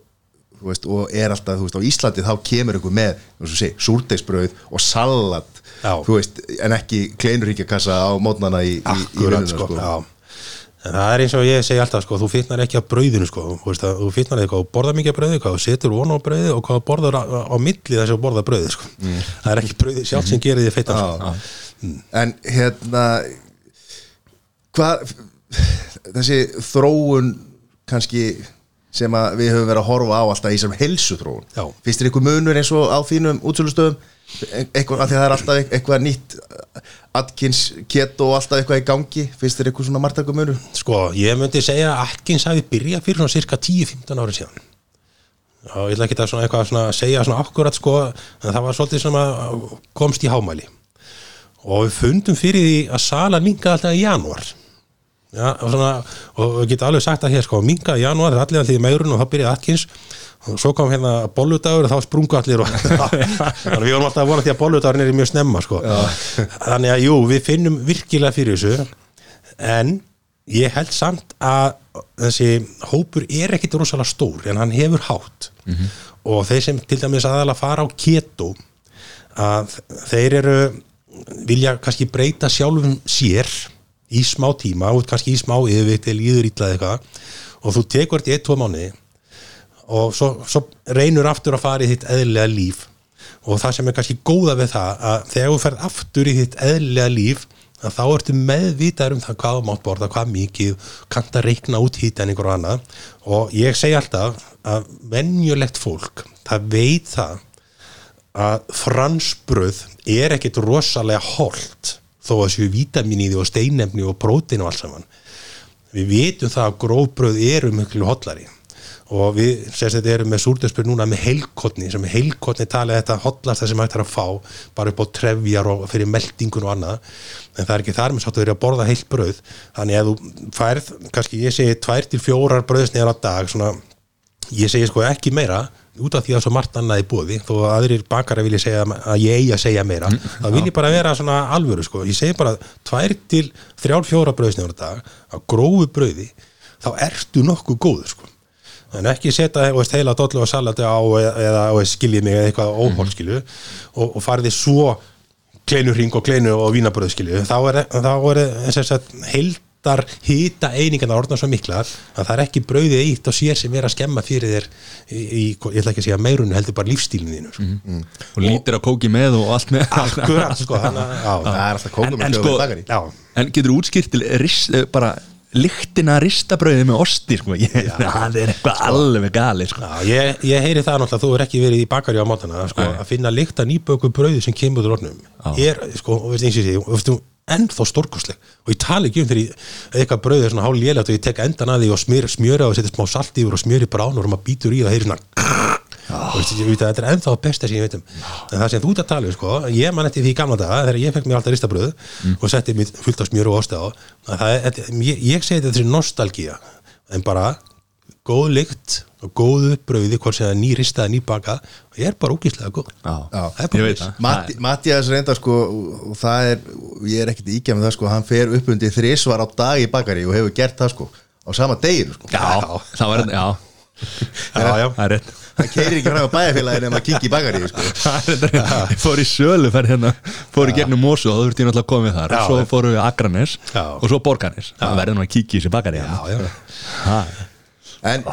veist, og er alltaf, þú veist, á Íslandi þá kemur einhver með, þú veist, segi, súrdeisbrauð og salat, Já. þú veist en ekki kleinuríkjakassa á mótnana í, í, í vinnuna sko, sko, En það er eins og ég segi alltaf sko, þú fitnar ekki af brauðinu sko, þú veist að þú fitnar eitthvað og borðar mikið af brauði, hvað þú setur von á brauði og hvað þú borðar á, á milli þess að þú borðar brauði sko. það er ekki brauði sjálf sem gerir því feitan sko. Já. en hérna hvað þessi þróun kannski sem við höfum verið að horfa á alltaf í sem helsu þróun finnst þér eitthvað munur eins og á þínum útsölustöðum? Eitthvað, það er alltaf eit- eitthvað nýtt Atkins, keto og alltaf eitthvað í gangi. Finnst þér eitthvað svona margtakum munur? Sko, ég myndi segja að Atkins hafi byrjað fyrir svona cirka 10-15 árið síðan. Já, ég ætla ekki að svona eitthvað svona segja svona akkurat sko, en það var svolítið að komst í hámæli. Og við fundum fyrir því að sala minkaði alltaf í janúar Já, og, svona, og við getum alveg sagt að hér sko, minkaði í janúar, það er allir allir í megrun og þá byrjaði Atkins. Og svo kom hérna bolludagur og þá sprungu allir og [laughs] við vorum alltaf að vona því að bolludagurinn er mjög snemma sko. þannig að jú, við finnum virkilega fyrir þessu en ég held samt að þessi hópur er ekkit rosalega stór en hann hefur hátt. Og þeir sem til dæmis aðalega fara á keto að þeir eru vilja kannski breyta sjálfum sér í smá tíma og kannski í smá yfirvikt eða líður ítlaði eitthvað og þú tekur þetta í eitt, tvo mánuði og svo, svo reynur aftur að fara í þitt eðlilega líf. Og það sem er kannski góða við það að þegar þú ferð aftur í þitt eðlilega líf að þá ertu meðvitaður um það hvað mátt borða, hvað mikið kannt að reikna út hýtæningur og annað. Og ég segi alltaf að venjulegt fólk, það veit það að fransbröð er ekkit rosalega holt þó að séu vítamin í því og steinefni og prótein og allt saman. Við vitum það að grófbröð eru miklu hotlari og við sérst þetta erum með súrdöspur núna með heilkotni sem heilkotni talið þetta hotlasta sem hægt er að fá bara upp á trefjar og fyrir meldingun og annað. En það er ekki þar með sátt að vera að borða heilt bröð þannig að þú færð, kannski ég segi tvær til fjórar bröðsnegar á dag svona, ég segi sko ekki meira út af því að svo margt annað í bóði þó að aðrir bakara vilja segja að ég eigi að segja meira þá vil ég bara vera svona alvöru sko. ég segi bara tvær til þrjár fjóra bröðsnegar á dag á grófu bröði þá ertu nokkuð góður sko. En ekki setja heila dollu og salati á eða, skiljið mig eða eitthvað óhólskilju og, og farið svo kleinurring og kleinu og vínabröðskilju þá er, þá er sagt, heildar hýta einingarna orðna svo miklar að það er ekki brauðið eitt og sér sem er að skemma fyrir þér í, í ég ætla ekki að segja meirunu heldur bara lífstílinu þínu sko. og lítir á kóki með og allt með. Akkurat sko þannig að já, það er alltaf kóngum En- en með sko- bakari já, En getur útskýrt til rist, eh, bara lyktina ristabrauði með osti sko. ég, það er eitthvað alveg gali sko. Já, ég, ég heyri það náttúrulega, þú er ekki verið í bakari á mátana, sko, að finna lykta nýböku brauði sem kemur úr ornum er, sko, og veist eins og því, ennþá stórkostleg. Og ég tala ekki um þegar ég, eitthvað brauði er svona hál lélægt og ég tek endan að því og smjör, smjöra og setja smá salt yfir og smjöri brán og maður býtur í og heyri svona veit að þetta er ennþá besta sem ég veit um. En það sem þú ert að tala um sko, ég man eftir því gamla daga þegar ég fekk mér alltaf ristabröð og setti mér fullt af smjör og osti á. Að það ég, ég segi þetta þessi nostalgía en bara góð lykt. og góðu brauði hvort sem það er ný ristað, ný baka og ég er bara úkislega góð. Já, Já. Það er bara ég veit þess. það. Matti, Mattias reynda sko og það er, ég er ekkert íkjæð með það sko hann fer upp undir þrisvar á dag í bakari og hefur gert það sko á sama deginu sko. Já, það var þetta, já, [laughs] Já, já, það er rétt. Hann keirir ekki fram á bæjarfélaginu en maður kingi í bakari sko. [laughs] Það er þetta, ég fór í sölu fer hérna, fór í gegnum Mosu og þú þurfti ég náttúrulega við þar. Já, og svo já. fórum við Akranes Já. og svo Borganes það verður nú að kíkja í þessi bakari já, hérna. já. Ha, en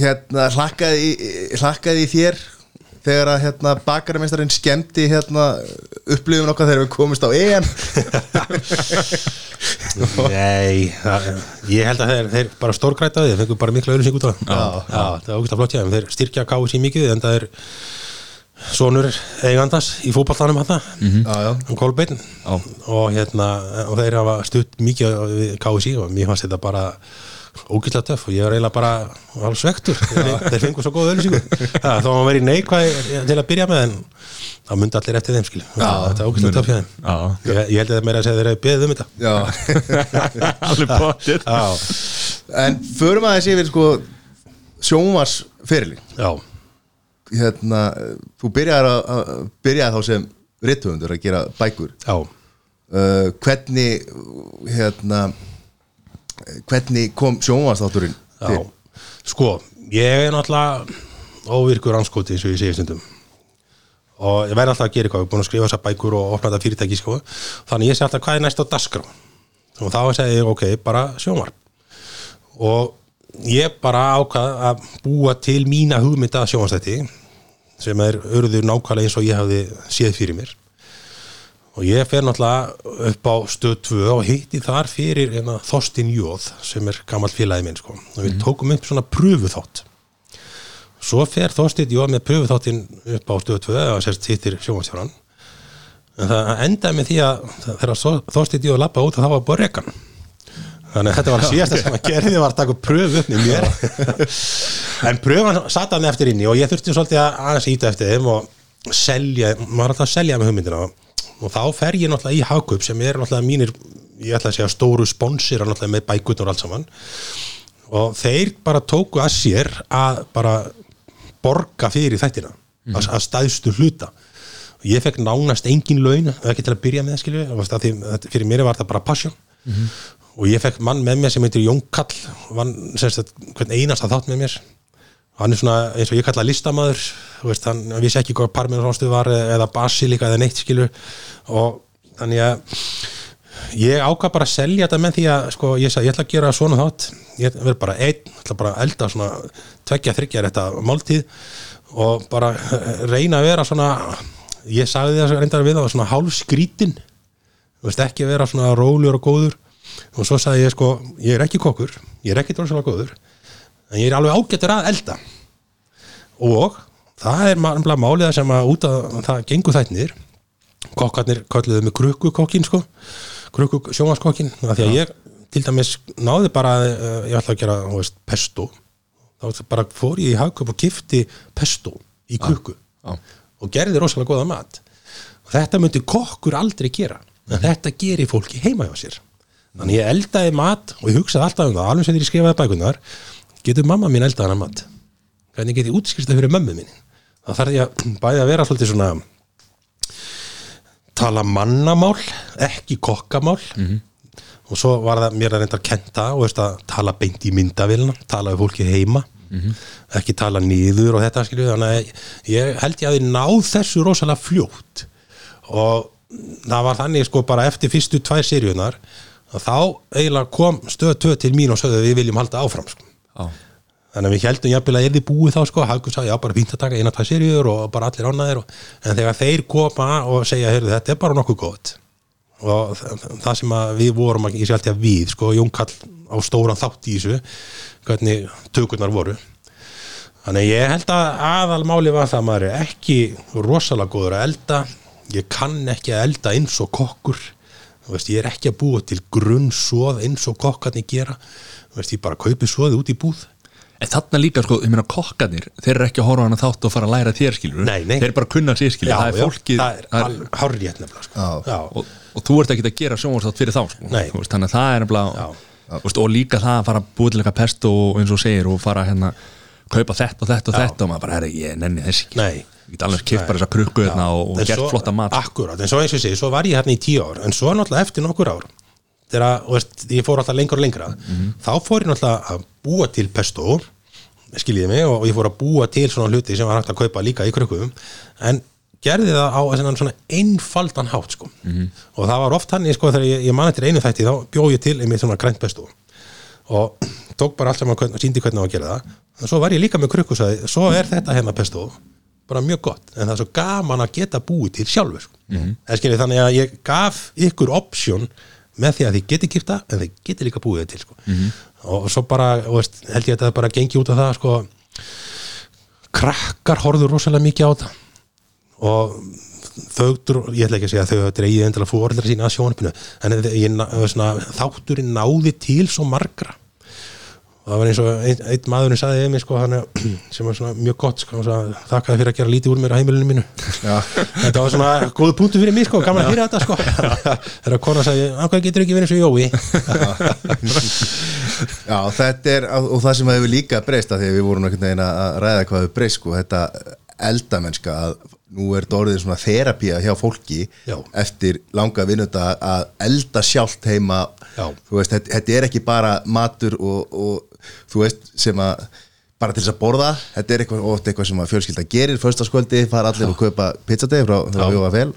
hérna hlakkaði, í- hlakkaði þér þegar að hérna bakaramestarinn skemmti hérna upplifun okkar þegar við komist á EM? [laughs] Nei, það, ég held að þeir, þeir bara stórgræta þeir fengur bara mikla auðlýsing út á það já, já, það er ógust að flott þeim. Þeir styrkja KSI mikið en það er sonur eigandans í fótballtanum hann já, já. um Kolbeinn. Já. og hérna og þeir hafa stutt mikið við KSI og mér fannst þetta bara ógæslega töff og ég var eiginlega bara alveg svektur þeir, fengur svo góð [laughs] það, þá var verið neikvæð til að byrja með en það myndi allir eftir þeim skil þetta er ógæslega töff hjá þeim. Ég, ég held að það meira að segja þeir eru beðið um þetta. Já. [laughs] alveg bóttir en förum aðeins yfir sko sjónvarsferili já, hérna, þú byrjaði, að, að, byrjaði þá sem rithöfundur að gera bækur. Já. Uh, hvernig hérna hvernig kom sjónvarsþátturinn Já, til? sko, ég er náttúrulega óvirkur anskoti eins og ég segi stundum. Og ég verði alltaf að gera eitthvað, ég er búin að skrifa þessar bækur og opna þetta fyrirtæki sko, þannig ég sé alltaf hvað er næst á dasgrá og þá segi ég ok, bara sjónvarp. Og ég bara ákvað að búa til mína hugmynda sjónvarstætti sem er örður nákvæmlega eins og ég hafði séð fyrir mér og ég fer náttúrulega upp á stöð 2 og hitti þar fyrir hérna, Þorstin Jóð sem er gammal félagi minn sko. og við tókum upp svona pröfuþátt. Svo fer Þorstin Jóð með pröfuþáttin upp á stöð 2 og sérst hittir sjónvarsjóran en það endaði með því að þegar Þorstin Jóð lappa út þá var bara rekan. Þannig að þetta var [laughs] síðasta sem að gerði var að taka pröfu upp með mér. En pröfan satt hann eftir inni og ég þurfti svolítið að aðeins íta eftir þeim og selja, maður alltaf að selja með hugmyndina og þá fer ég náttúrulega í Hagkaup sem er náttúrulega mínir, ég ætla að segja stóru sponsir náttúrulega með bækutn og allt saman. Og þeir bara tóku að sér að bara borga fyrir þættina að, að stæðstu hluta. Og ég fekk nánast engin laun ekki til að byrja með skilju að að fyrir mér var þetta bara passion. Og ég fekk mann með mér sem heitir Jón Kall vann semst að hvern einasta þátt með mér hann er svona eins og ég kalla veist, hann vissi ekki hvað parmenansóstu var eða basilika eða neitt skilur og þannig að ég ákvað bara að selja þetta með því að sko, ég sagði, ég ætla að gera svona þátt. Ég verð bara einn, ætla bara að elda svona tveggja, þryggja þetta máltíð og bara reyna að vera svona ég sagði þess að reyndar við það svona hálf skrítin ekki að vera svona rólegur og góður. Og svo sagði ég sko, ég er ekki kokkur ég er ekki dróðslega góður en ég er alveg ágættur að elda. Og það er mannlega málið sem að út að það gengur þætnir kokkarnir kölluðu með krukkukokkin sko. Af því að ég til dæmis náði bara uh, ég ætla að gera veist, pesto. Þá bara fór ég í hagköp og kifti pesto í krukku. Já. og gerði rosalega góða mat. Og þetta myndi kokkur aldrei gera. En þetta gerir fólki heima hjá sér. Þannig ég eldaði mat og ég hugsaði alltaf um það alveg sem ég skrifaði bækunar getur mamma mín eldað hana mat? Hvernig get ég útskýrt það fyrir mömmu mín þá þarf ég að bæði að vera svolítið svona tala mannamál ekki kokkamál. Og svo var það mér að reynda að kenta og veist að tala beint í myndavélina tala við fólki heima. Ekki tala niður og þetta skilju þannig að ég held ég að ég náð þessu rosalega fljótt. Og það var þannig sko bara eftir fyrstu tvær seríunar að þá eiginlega kom stöð 2 til mín og sögðu við viljum halda áfram sko. Þannig að við heldum jafnvel að er þið búið þá sko. Haukur sagði já bara fínt að taka eina tvær seríur og bara allir ánæðir og, en þegar þeir koma og segja heyrðu þetta er bara nokkuð gott. Og þa- það sem við vorum ég sé alltaf við sko Jón Kall á stóran þátt í þessu hvernig tökurnar voru. Þannig ég held að aðalmáli var það að maður er ekki rosalega góður að elda. Ég kann ekki að elda eins og kokkur. Veist, ég er ekki að búa til grunnsóð eins og kokkarnir gera veist, ég bara kaupi svoði út í búð En þarna líka, sko, ég meina kokkarnir Þeir eru ekki að horfa hana þátt og fara að læra þér skilur Nei, nei. Þeir eru bara að kunna sér skilur Það er fólkið það er það er- al- hárrétt nefnilega sko. Já. Já. og, og þú ert ekki að gera sjónvarsþátt fyrir þá sko. Veist, Þannig að það er nefnilega Já. þú veist, Og líka það að fara að búið til eitthvað pest og eins og segir og fara hérna kaupa þetta og þetta og Já. þetta og maður bara, herri, ég nenni þess ekki Nei. Ég get alveg kipt bara þessa krukku hérna og, og En gert flotta mat Akkurat, en svo eins og segi, svo var ég hérna í tíu ár en svo náttúrulega eftir nokkur ár þegar veist, ég fór alltaf lengur og lengra þá fór ég náttúrulega að búa til pesto skiljiði mig og ég fór að búa til svona hluti sem var hægt að kaupa líka í krukkum en gerði það á svona, svona einfaldan hátt sko. og það var oft hann sko, þegar ég, ég man eftir einu þætti þá bjóð ég til einmitt svona grænt pesto og tók bara allt saman og síndi hvernig á að gera það en svo var ég líka með sagði, svo er þetta hérna pesto bara mjög gott, en það er svo gaman að geta búið til sjálfur sko. mm -hmm. þannig að ég gaf ykkur option með því að þið geti kipta en þið geti líka búið til sko. og svo bara, og veist, held ég að þetta bara gengi út af það sko, krakkar horfðu rosalega mikið á þetta. Og þau, ég ætla ekki að segja að þau hafa dreigið endilega fóreldra sína að sjónarpinu en ég, svona, þátturinn náði til svo margra og það var eins og einn, einn maðurinn sagði við mig sko, hann, [clears throat] sem var svona mjög gott sko, þakkaði fyrir að gera lítið úr mér á heimilinu mínu. [laughs] Þetta var svona góð punktu fyrir mig sko, gaman að hýra þetta sko. [laughs] Þegar kona sagði, hvað getur ekki verið eins og Jói? [laughs] Já, þetta er, og það sem hefur líka breyst að því að við vorum að ræða hvað hefur breyst sko, þetta eldamennska að nú er þetta orðið svona þerapía hjá fólki Já. eftir langa vinnuta að elda sjálft heima. Já. þú veist, þetta, þetta er ekki bara matur og, og þú veist sem að bara til þess að borða, þetta er eitthvað, oft eitthvað sem að fjölskylda gerir, föstaskvöldi, fara allir og kaupa pizzadegi frá, frá Já. Jóa Fel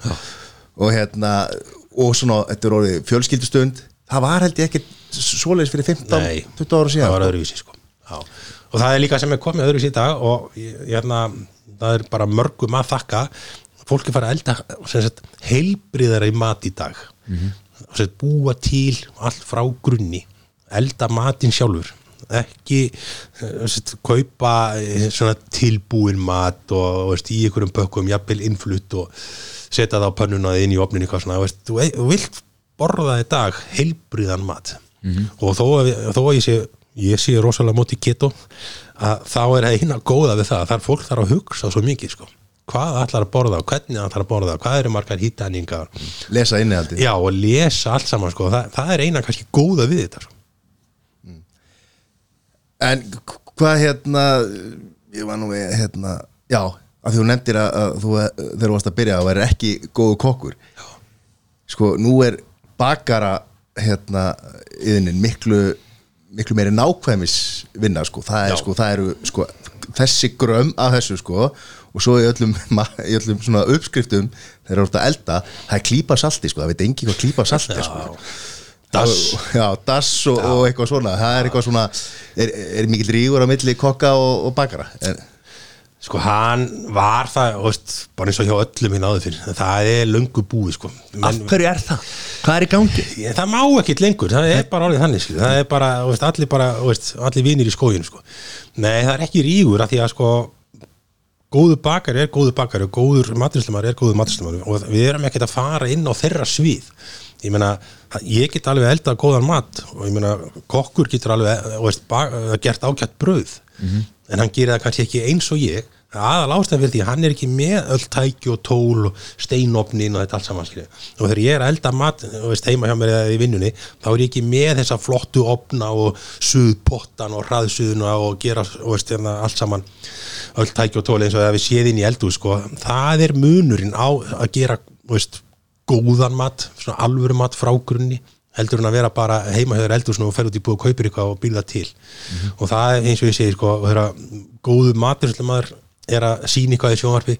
og hérna, og svona þetta er orðið fjölskyldustund það var held ég ekki svoleiðis fyrir 15, Nei. 20 ára síðan það var öðruvísi sko. Já. og það er líka sem er komið öðruvísi í dag og hérna, það er bara mörgum að þakka fólk er farið að elda heilbriðara í mat í dag mm -hmm. búa til allt frá grunni elda matinn sjálfur ekki eh, sem sagt, kaupa eh, svona tilbúin mat og, og veist, í einhverjum pökkum jafnvel innflutt og setja það á pönnuna inn í veist, þú, þú vilt borða í dag heilbriðan mat og þó að, við- þó að ég sé ég sé rosalega móti keto að þá er það eina góða við það þar fólk þarf að hugsa svo mikið sko. hvað ætlar að borða, hvernig ætlar að borða hvað eru margar hittaningar lesa innihaldi já og lesa allt saman sko. það, það er eina kannski góða við þetta sko. En hvað hérna ég var nú við hérna já, að því þú nefndir að, að þú eh, þegar þú varst að byrja að vera ekki góðu kokkur. Sko, nú er bakara hérna yðinin miklu miklu meiri nákvæmis vinna sko, það er sko, það eru sko, þessi gröm af þessu sko og svo í öllum, [laughs] í öllum svona uppskriftum þegar þú ert að elda það er klípa salti sko, það veit engi hvað klípa salti sko Dass. Já, dass og, og eitthvað svona Það er eitthvað svona Er, er mikill rígur á milli kokka og, og bakara en, sko hann var það veist, bara eins og hjá öllum hinn áður fyrir það er löngu búið sko. Af hverju er það? Hvað er í gangi? ég, það má ekkit lengur, það er bara orðið þannig skilur. það er bara, veist, allir bara veist, allir vinir í skógin sko. nei það er ekki rígur af því að sko góðu bakari er góðu bakari og góður maturislemar er góður maturislemar og við erum ekkert að fara inn á þeirra svið ég meina, ég get alveg eldað góðan mat og ég meina, kokkur getur alveg þú veist, bak, gert ágætt brauð en hann gerir það kannski ekki eins og ég aðal ástæðan fyrir því hann er ekki með öll tæki og tól og steinopnin og þetta allt saman skilja. og þegar ég er að elda mat þú veist, heima hjá mér eða í vinnunni þá er ég ekki með þessa flottu opna og suðpottan og hraðsuðuna og gera og veist, hérna, allt saman öll tæki og tól eins og að við séð inn í eldu sko. það er munurinn á að gera veist, góðan mat svona alvöru mat frá grunni heldur en að vera bara heima þér eldur og fer út í búið og kaupir eitthvað og býða til og það er eins og ég segi sko, góðu matur er að sína eitthvað í sjónvarpi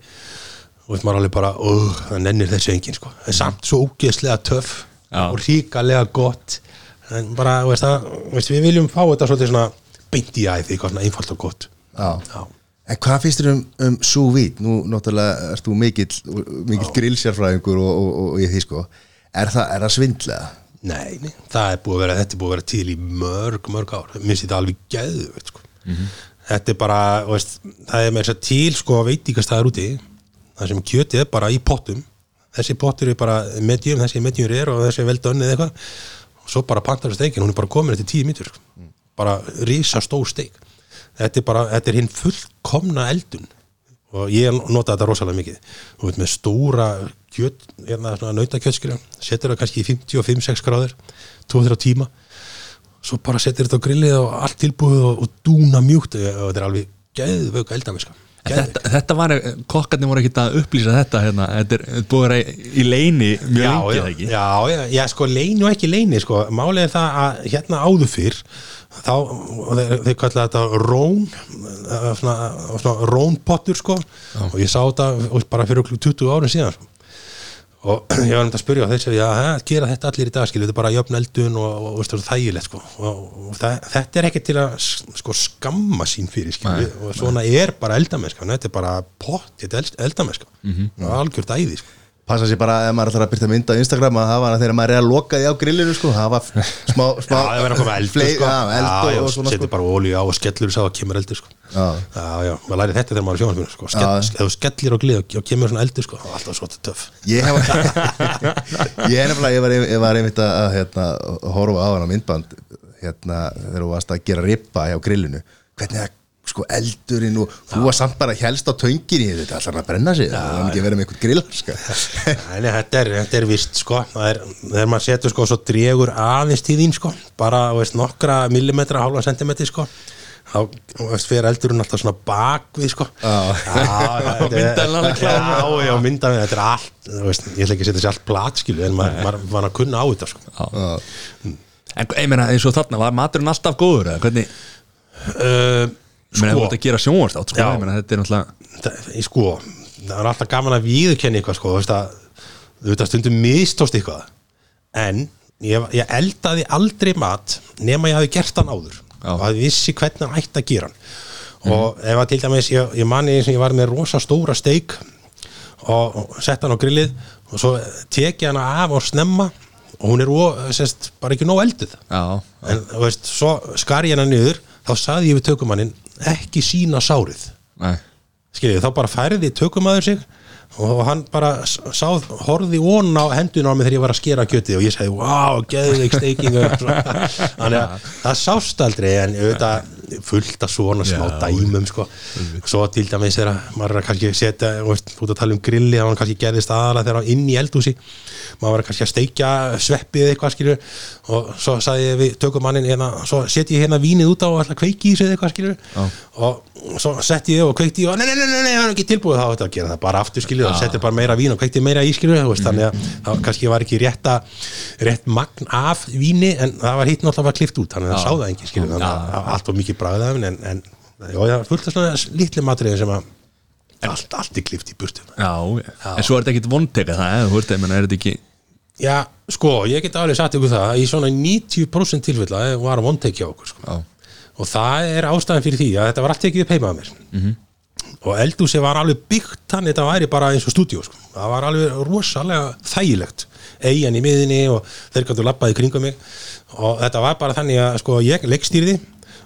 og veist maður alveg bara, oh, það nennir þessu engin sko. það er samt svo ógeðslega töff Já. og ríkalega gott en bara, veist, það, veist, við viljum fá þetta svolítið svona beint í æði, eitthvað svona einfalt og gott já. Já. En hvað finnst þér um, um vide? Nú náttúrulega ert þú mikill, mikill grillsjárfræðingur og, og, og, og ég því sko Er það, er það svindlega? Nei, nei, það er búið að vera, þetta er búið að vera til í mörg, mörg ár. Mér finnst þetta alveg geðu, sko. Þetta er bara, veist, það er með þess að til, sko, veitingastæðar úti, það sem kjötið er bara í pottum. Þessi pottur er bara medium, þessi medium er og þessi er vel dönnið eitthvað. Svo bara pantar steikin, hún er bara komin eftir tíu mítur, sko. Bara rísa stór steik. Þetta er bara, þetta er hinn fullkomna eldun. Og ég nota þetta rosalega mikið. Þú veit með stóra kjöt, hérna svona nautakjötskriðan setur það kannski í 55-6 gráður 2-3 tíma. Svo bara setur þetta á grillið og allt tilbúið og, og dúna mjúkt. Og þetta er alveg geðvöku eldamiska Þetta, þetta var, kokkarnir voru ekkert að upplýsa þetta hérna, þetta er er búið að í, leini mjög já, lengi já, eða ekki? Já, já, já, sko leini og ekki leini sko, málið er það að hérna áður fyrr þá, þeir, þeir kalla þetta rón eh, svona, svona rónpottur sko. Og ég sá þetta bara fyrir okkur 20 árum síðan sko. og [clears throat] ég var þetta að spyrja þeir segja, já, he, gera þetta allir í dag skilju, þetta er bara jöfn eldun og, og, og, og þægilegt sko. Og, og það, þetta er ekki til að sko, skamma sín fyrir skilju og svona er bara eldamenska þetta er bara pott, þetta er eldamenska mm -hmm. og algjört æði sko passa sér bara ef maður ætlar að byrta mynd á Instagram að hafa hana þegar maður er að loka því á grillinu sko, hafa smá, [laughs] smá Já, það verður að koma eldur flei- sko. já, eld já, já, og svona setur sko. bara olíu á og skellur sá að kemur eldur sko. Já. já, maður læri þetta þegar maður er sjónarspinu sko. Skell, ef þú skellir á glið og, kemur svona eldur sko, alltaf svo töff ég hef [laughs] [laughs] ég er nefnilega, ég var, ég var einmitt að, að hérna, horfa á hana myndband hérna, þegar þú varst að gera rippa hjá grillinu, hvernig það sko eldurinn og þú var samt bara helst á tönginni, þetta ætlar hann að brenna sig það var ekki að vera með einhvern grill sko. Nei, nei, þetta er, þetta er vist sko það er, þegar maður setur sko svo dregur aðeins til þín sko, bara þú veist, nokkra millimetra, hálfa sentimetri sko þá þú veist, fyrir eldurinn alltaf svona bakvið sko Já. klár. já, já, [laughs] myndavél, þetta er allt þú veist, ég ætla ekki að setja sér allt platskilu en maður, maður var að kunna á þetta sko Já. En ég meina eins og þarna, var maturinn alltaf góður eða hvernig, uh, þú sko, ert að gera sjónvarstátt sko, ég meina, þetta er náttúrulega það, sko, það er alltaf gaman að viðurkenna eitthvað sko, þú veist að þú veist að stundum mistóst eitthvað. En ég, ég eldaði aldrei mat nema ég hafi gert hann áður Já. og hafi vissi hvernig hann ætti að gera hann. Og ef að til dæmis ég, ég mani sem ég var með rosa stóra steik og, og sett hann á grillið og svo tek ég hann af og snemma og hún er ó, sest, bara ekki nóg elduð. Já, en þú veist, svo skar ég hann niður þá saði ég við tökumannin ekki sína sárið. Nei, skiljið, þá bara færði tökumæður sig og hann bara s- sá, horfði von á hendun á mig þegar ég var að skera kjötið og ég sagði, wow, geðveik steiking og [laughs] svona. þannig að það sást aldrei en auðvitað fullt af svona smá Já, dæmum sko. svo til dæmis þegar maður er að kannski setja, veist, út að tala um grilli þá hann kannski gerðist aðalega þegar hann inn í eldhúsi. Maður var kannski að steikja sveppið eitthvað skilur og svo sagði við tökumannin hérna, svo setji ég hérna vínið út á og að kveiki í sig eitthvað skilur og svo setti ég og kveikti ég og nei, nei, nei, nei, hann er ekki tilbúið þá að gera það bara aftur skilur og settir bara meira vín og kveikti meira í skilur þú veist, þannig að það kannski var ekki rétta rétt magn af víni en það var hitt náttúrulega var klift út þannig að það sá það ekki skilur þannig að það var allt og mikið bragð af henni en, en já, það var fullt af svona litli matriði sem að allt, allt er klift í burtu. Já, en svo er þetta ekkit vondteka það, ég er ekki Já, sko, ég get alveg sagt ykkur það að í svona 90% tilfella var one take hjá okkur sko. Og það er ástæðan fyrir því að þetta var allt tekið upp heima að mér. -hmm. og eldhúsi var alveg byggt þannig þetta væri bara eins og stúdíu sko. það var alveg rosalega þægilegt. Eigin í miðinni og þeir gætu lappaði kringum mig. Og þetta var bara þannig að sko, ég leikstýrði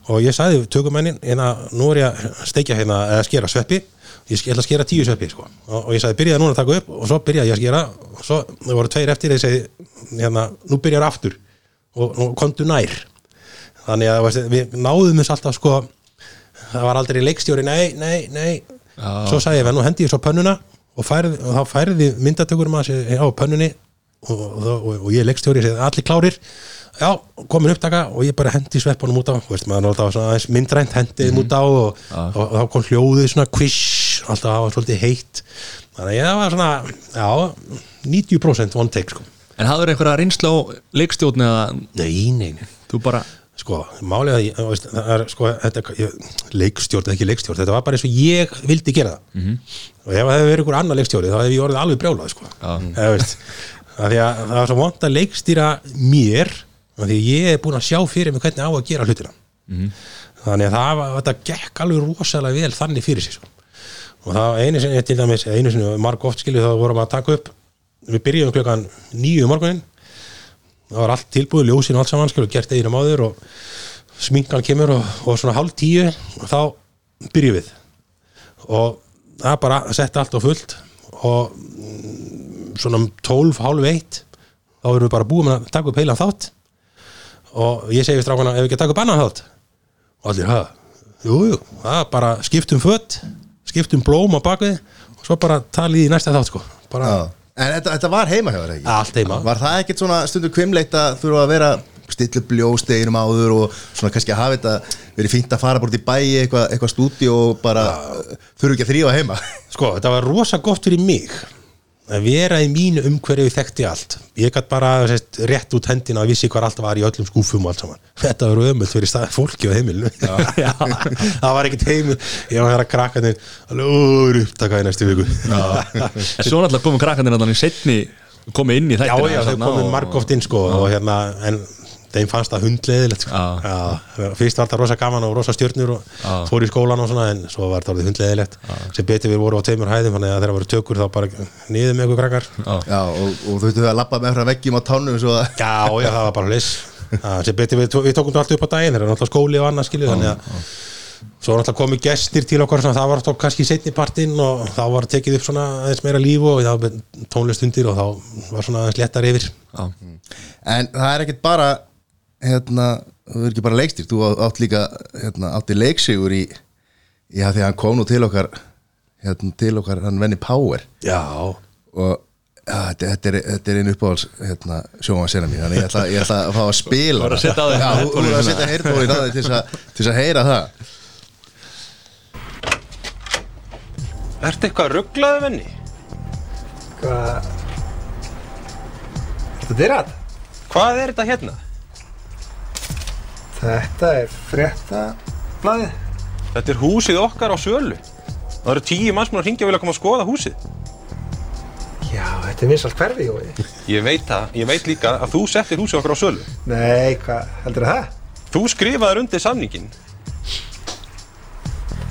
og ég sagði tökumennin hérna, nú er ég að steikja hérna eða skera sveppi. Ég ætla að skera tíu sveppi sko. og, og ég sagði byrjaði núna að taka upp. Og svo byrjaði ég að skera. Og svo voru tveir eftir ég segi hérna, nú byrjar aftur. Og, og komdu nær þannig að veist, við náðum þess alltaf sko það var aldrei leikstjóri, nei, nei, nei. Já. svo sagði ég, "Vel, nú hendi ég svo pönnuna og, færði, og þá færði myndatökurum að sig á pönnunni. Og, og, og, ég leikstjóri segi allir klárir. Já, komin upptaka. Og ég bara hendi sveppunum út á veist, maður náttúrulega svona aðeins myndrænt hendið út á og, þá kom hljóðið svona quish, alltaf það var svolítið heitt. Þannig að ég var svona já, 90% one take sko. en hafður einhverja reynslu á leikstjórn eða? Nei, nei, nei. Þú bara, sko, veist, það er sko, þetta, leikstjórn, ekki leikstjórn þetta var bara eins og ég vildi gera það -hmm. og ef það hefði verið ykkur annar leikstjóri þá hefði ég orðið alveg brjálað sko. Eða, veist, að því að það var svo vond að leikstýra mér því ég er búin að sjá fyrir mig hvernig á að gera hlutina þannig að það var, þetta gekk alveg rosalega vel þannig fyrir sig sko. og það einu sinni til dæmis einu sinni marg oft skilju þá vorum að taka upp við byrjuðum klukkan nýju morgunin það var allt tilbúið, ljósin og allt saman skilur, gert einu máður og sminkan kemur og, og svona hálf tíu þá byrjum við. Og það bara að setja allt á fullt og mm, svona um 12, hálf eitt þá erum við bara búið með að taka upp heilan þátt. Og ég segi við strákana ef við ekki að taka upp annan þátt? Og allir, hæ, jú, jú, það er bara skiptum fött skiptum blóm á bakvið og svo bara talið í næsta þátt sko. Bara Já. En þetta, þetta var heima þér ekki? allt heima. Var það ekkert svona stundur kvimleitt að þurfa að vera stilla upp ljósteginum áður og svona kannski að hafa þetta verið fínt að fara bort í bæi eitthvað, eitthvað stúdíu og bara þurfa ekki að þrýfa heima? Sko, þetta var rosa gott fyrir mig að vera í mínu umhverju þekkti allt. Ég gætt bara sest, rétt út hendina og vissi hvað allt var í öllum skúfum og allt saman. Þetta var ömult fyrir stað, fólki heimilinu. [laughs] Já, það var ekkert heimil. Ég var að krakka þinn alveg úr upptakaði næstu viku. Já, svo náttúrulega komum krakkandir þannig setni komið inn í já, þættina já þau þarna komið og- margóft inn sko og hérna, en þeim fannst það hundleðilegt sko. Fyrst var þetta rosa gaman og rosa stjörnur og Já. fór í skólan og svona en svo var þetta hundleðilegt sem betur við voru á tveimur hæðum þannig að þegar voru tökur þá bara niður með ykkur krakkar Já. Og, og þú veitum að labba með frá veggjum á tánum Já, já, það var bara hlis sem betur við, við tókum þetta allt upp á daginn þegar náttúrulega skóli og annað skilju þannig að svo var náttúrulega komið gestir til okkar svona, það var þá kannski setni partinn og þá var tekið upp svona aðeins meira líf og það var tónlist undir og þá var svona aðeins léttar yfir. En það er ekkert bara hérna, þú er ekki bara leikstýr þú átt líka, hérna, átti leiksigur í já, því að hann kom nú til okkar hérna, til okkar, hann venni Power Já, og ja, þetta, þetta, er, þetta er einu uppáhalds hérna, sjóma sena mín, þannig ég ætla, ég ætla að fá að spila Þú voru að setja Já, voru að á þig til þess að- til þess að heyra það Ertu eitthvað rugglaðu venni? Hvað Þetta dyrat? Hvað er þetta hérna? Þetta er frétta blaðið Þetta er húsið okkar á sölu. Það eru tíu manns mér að ringja og vilja koma að skoða húsið. Já, þetta er vinsalt hverfi, Jói. Ég veit það, ég veit líka að þú settir húsið okkar á sölu. Nei, hvað, heldur það? Þú skrifaðir undir samningin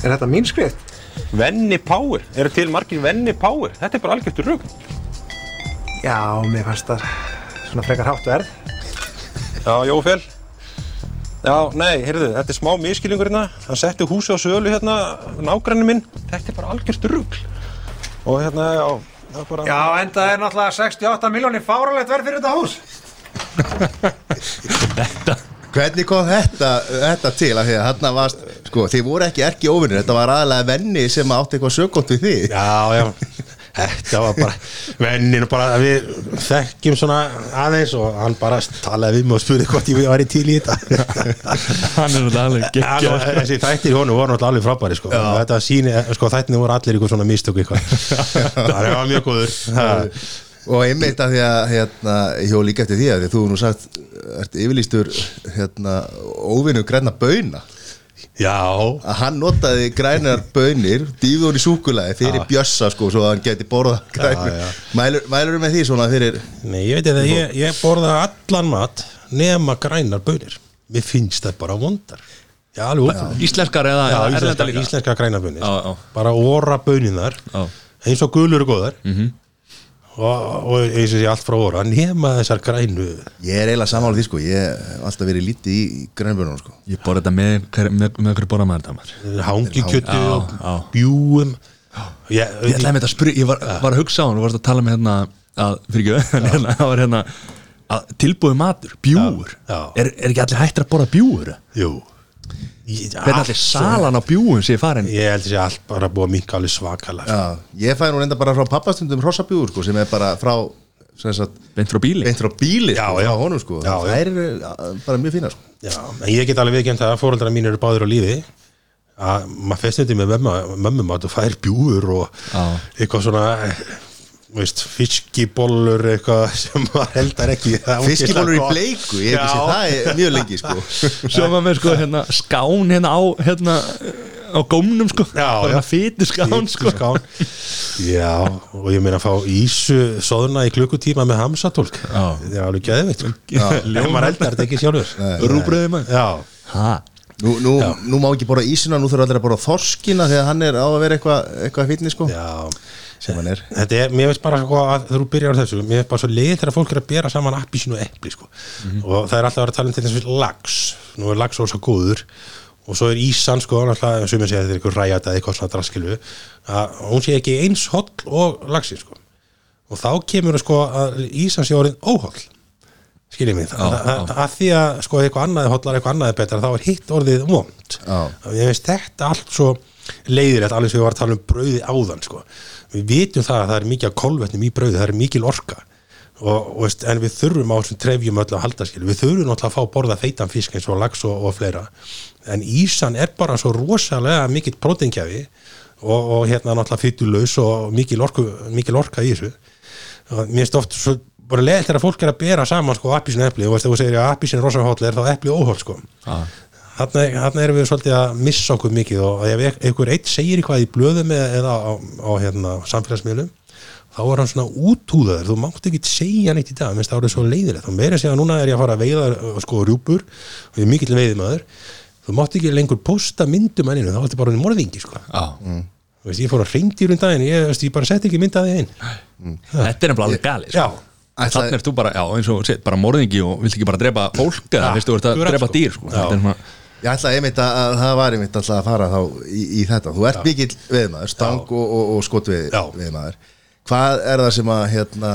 Er þetta mín skrift? Venni Power, eru til margir Venni Power? Þetta er bara algjörtur rugg Já, mér fannst það svona frekar hátt verð. Já, Jófél Já, nei, heyrðu, þetta er smá miskilningur hérna. Hann setti húsið á sölu hérna nágranni minn. Þetta er bara algjörtur rugg Og hérna, já, það er bara Já, en það er náttúrulega 68 miljónir fáralegt verð fyrir þetta hús. Hvernig kom þetta, þetta til? Að því að þarna varst, sko, þið voru ekki erki óvinnir, þetta var aðalega venni sem átti eitthvað sögótt við þig. Já, já Þetta var bara, vennin bara við þekkjum svona aðeins og hann bara talaði við mig og spurði hvort ég var í til í þetta. [laughs] Hann er náttúrulega nú, þessi þættir í honum voru náttúrulega alveg frábæri sko. þetta síni, sko þættirni voru allir ykkur svona mistök eitthvað. [laughs] Það var mjög góður. Ha. Og einmitt að því að hérna, hjó líka eftir því að því að þú nú sagt ert yfirlýstur hérna, óvinnu græna bauna að hann notaði grænar bönir hún í súkulaði fyrir bjössa sko svo að hann geti borða já. Mælur, mælur með því svona fyrir nei, ég veit að ég, ég borða allan mat nema grænar bönir mér finnst það bara vondar já, opið Íslenskar eða já, eða íslenska, erlendar líka? íslenska grænar bönir Já, já. bara óra böninar Já. eins og gulur og góðar -hmm. Og, eins og sé allt frá óra nema þessar grænu. Ég er eiginlega samála því sko. Ég hef alltaf verið lítið í, grænbönunum sko. Ég borði þetta með, með, með hverju borða maður þetta hangikjötu Já, og já. bjúum ég, Ég ætlaði með þetta að spyrja, ég var, var að hugsa á hann og varst að tala með hérna að, fyrir ekki, [laughs] hérna, það var hérna að tilbúið matur, bjúur Já, já. Er, er ekki allir hættir að borða bjúur? jú Hvernig allir salan á bjúum sé farin? Ég held þessi allt bara búið að minka alveg svakalega sko. Já, ég fæ nú reynda bara frá pappastundum hrossabjúur sko sem er bara frá sem sagt, Beint frá bíli? beint frá bíli Já, sko, já. frá honum sko Já, það er uh, bara mjög fína sko Já, en ég get alveg viðkjönd að fóreldrar mín eru báður á lífi að maður festi þetta með mömmu, mömmu mat og fær bjúur og Já. eitthvað svona eh, veist, fiskibollur eitthvað [laughs] sem maður heldar ekki Fiskibólur í bleiku, ég hef ekki séð það er mjög lengi sko. [laughs] Svo var með sko hérna skán hérna á hérna á gómnum sko. Bara. Fytu skán sko. Skán Já, og ég meina að fá ísu soðuna í klukkutíma með hamsatólk. Já. það er alveg geðvitt en maður eldar þetta ekki sjálfur. Rúbröði maður. Já, Ha? Nú, nú, nú má ekki borða ísina, nú þurfa allir að borða þorskina þegar hann er á að vera eitthvað eitthva fítni sko. Já sem hann er. Þetta er, mér veist bara sko að þú byrjar á þessu mér veist bara svo leið þegar fólk er að bera saman appísinu og epli sko. Og það er alltaf að vera að tala um til þess að lax. Nú er lax svo góður. Og svo er ísan sko náttúrulega sem ég segja þetta er eitthvað ræjat eða eitthvað svona draskilu að hún sé ekki eins holl og laxin sko. Og þá kemur það sko að ísan sé orðin óholl. Skiljið Já, að, að, að því að sko eitthvað annað er hotlar, eitthvað annað er betra þá er hitt orðið vond. Ég veist þetta allt svo leiðilegt alveg sem við varum að tala um brauði áðan sko. Við vitum það að það er mikið kolvetnum í brauði, það er mikil orka. Og, og en við þurfum á þessum trefjum öll að halda skil, við þurfum náttúrulega að fá borða feitan fisk eins og lax og, og fleira. En ísan er bara svo rosalega mikill prótingjafi og, og hérna náttúrulega fytulaus og mikil, orku, mikil orka í þessu. Og mér finnst oft svo bara leðilt þegar fólk er að bera saman sko appisinn epli og veist þegar þú segir að appisinn er rosa hóll er þá epli óhóll sko. Já. Þarna erum við svolítið að missa okkur mikið og ef einhver eitt segir eitthvað í blöðum eða, á, á hérna, samfélagsmiðlum þá er hann svona útúðaður þú mátt ekki segja neitt í dag minnst það er svo leiðilegt. Og meira segja núna er ég að fara að veiða sko rjúpur og ég er mikill veiðimaður. Þú mátt ekki lengur posta myndum enninu þá er þetta bara einu morðingi sko. Já. Þú veist, ég fór að reyndir um daginn ég, veist, ég bara sett ekki myndaði inn Þetta er nefnilega alveg gali já, sko. Þannig er þú bara, já, eins og sétt, bara morðingi og vilt ekki bara drepa fólk eða Ja, þú ert að drepa sko. dýr sko. Ég ætla einmitt að, að það var einmitt alltaf að fara þá í, í þetta. Þú ert mikill veðmaður, stang og, og, og skotveð Já. veðmaður Hvað er það sem að hérna,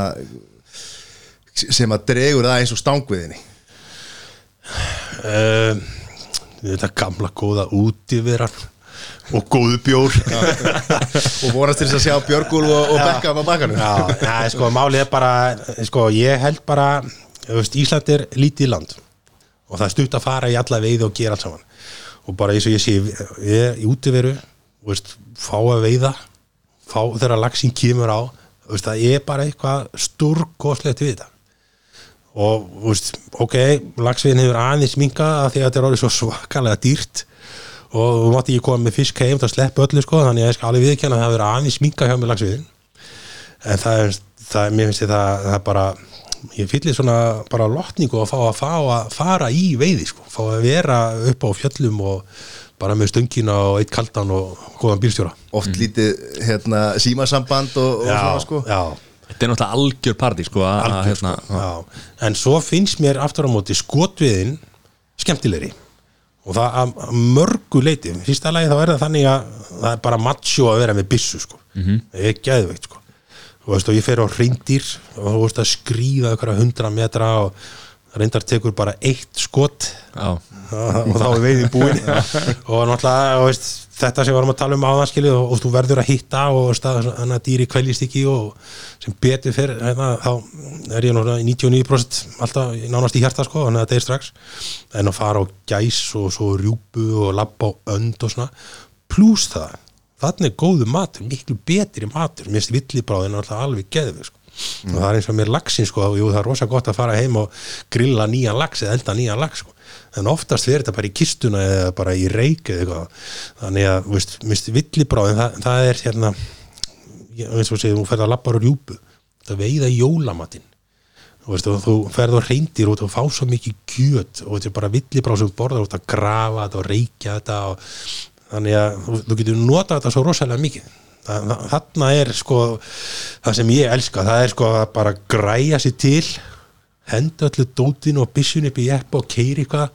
sem að dregur það eins og stangveðinni? um, þetta gamla góða útiveran og góðu bjór. Og vonast til þess að sjá Björgúl og, og Bekka á bakkanum. Já, ja, sko, málið er bara sko, ég held bara Ísland er lítið land og það er stutt að fara í alla veiði og gera allt saman. Og bara eins og ég sé ég er í útiveru veist, fá að veiða fá þegar lagsin kemur á veist, það er bara eitthvað stórkoslegt við þetta. Og veist, ok, lagsveiðin hefur aðeins minka að því að þetta er orðið svo svakalega dýrt. Og þú mátti ekki koma með fisk heim til að sleppa öllu sko, þannig að ég skal alveg viðkjanna að það hefur aðeins minka hjá með lagsveiðin en það er, það mér finnst það, það er bara ég fyllir svona bara lotningu að fá að fá að fara í veiði sko, fá að vera upp á fjöllum og bara með stöngina og eitt kaldan og góðan bílstjóra. Oft lítið hérna, símasamband og, og svona sko. já, Þetta er náttúrulega algjör partí sko, að- að, algjör hérna, sko, já. en svo finnst mér aftur á móti skotviðin skemmtilegri. Og það að mörgu leiti fyrsta lagi þá er það þannig að það er bara macho að vera með byssu sko. -hmm. það er geðveikt sko. Og, ég fer á reyndir og skrýða að hundra metra og reyndar tekur bara eitt skot. [laughs] Og þá er veiðin búin. [laughs] Og náttúrulega veist, þetta sem við varum að tala um áðanskilið og, og þú verður að hitta og þannig að dýri kvæljist ekki og sem betur fyrir hérna, þá er ég náttúrulega í 99% alltaf nánast í hjarta sko, þannig að þetta er strax. En að fara á gæs og svo rjúpu og labba á önd og svona. Pluss það, þannig er góðu matur miklu betri matur, mér finnst villibráðin alltaf alveg geðvig sko. og það er eins og mér lagsin sko, og jú, það er rosa gott að fara heim og grilla nýjan lags eða elda nýjan lags sko. en oftast fer þetta bara í kistuna eða bara í reik eða eitthvað. Þannig að, veist, minnst villibráðin það, það er hérna eins og segir, þú ferð að labba á rjúpu. Það veiða jólamatinn. Veist, og þú ferð á reyndir og þú fá svo mikið kjöt og þetta er bara villibráð sem þú borðar út að grafa þetta og reykja þetta og þannig að þú, getur notað þetta svo rosalega mikið. Þa, þa- þarna er sko það sem ég elska, það er sko að bara græja sér til henda öllu dótinu og byssun upp í eppa og keiri eitthvað.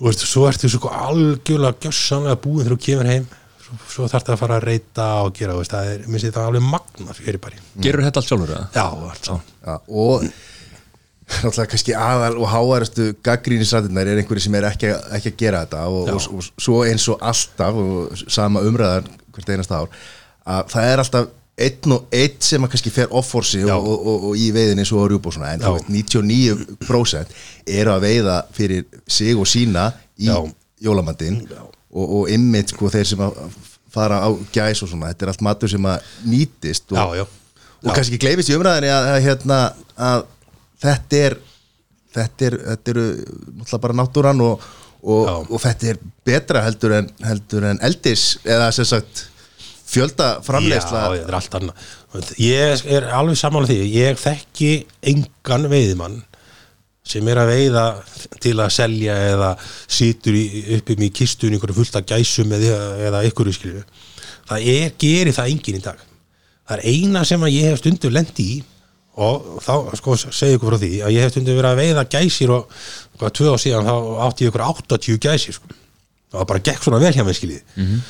Og veist, svo ertu svo algjörlega gjössanlega búin þegar þú kemur heim. Svo, svo þarf það að fara að reyta og gera veist, það er, minnst það alveg magna fyrir bara gerur þetta allt sjálfur já, allt Já, og náttúrulega kannski aðal og háærastu gaggrínisrættirnar er einhverju sem er ekki, ekki að gera þetta og, og, og svo eins og alltaf og sama umræðar hvert einast ár að það er alltaf einn og einn sem að kannski fer off-forsi Já. og, og, í veiðin eins og á rjúb og svona en Já. þú veist, 99% eru að veiða fyrir sig og sína í Já. jólamandin og, og ymmit sko þeir sem að fara á gæs og svona, þetta er allt matur sem að nýtist og, já, já, og kannski gleymist í umræðinni að, að, hérna, að þetta er þetta er, þetta eru náttúrulega bara náttúran og, og, og þetta er betra heldur en, heldur en eldis eða sem sagt fjölda framleiðsla. Já, þetta er allt annað. Ég er alveg samála því. Ég þekki engan veiðimann sem er að veiða til að selja eða situr í, uppi með kistunni ykkur fullt af gæsum eða, eða ykkur það er, gerir það enginn í dag. Það er eina sem ég hef stundu lendi í og þá sko segja ykkur frá því að ég hef stundu verið að veiða gæsir og hvað tvö á síðan þá átti ég ykkur 80 gæsir sko. það var bara gekk svona vel hjá mig skiljið mm -hmm.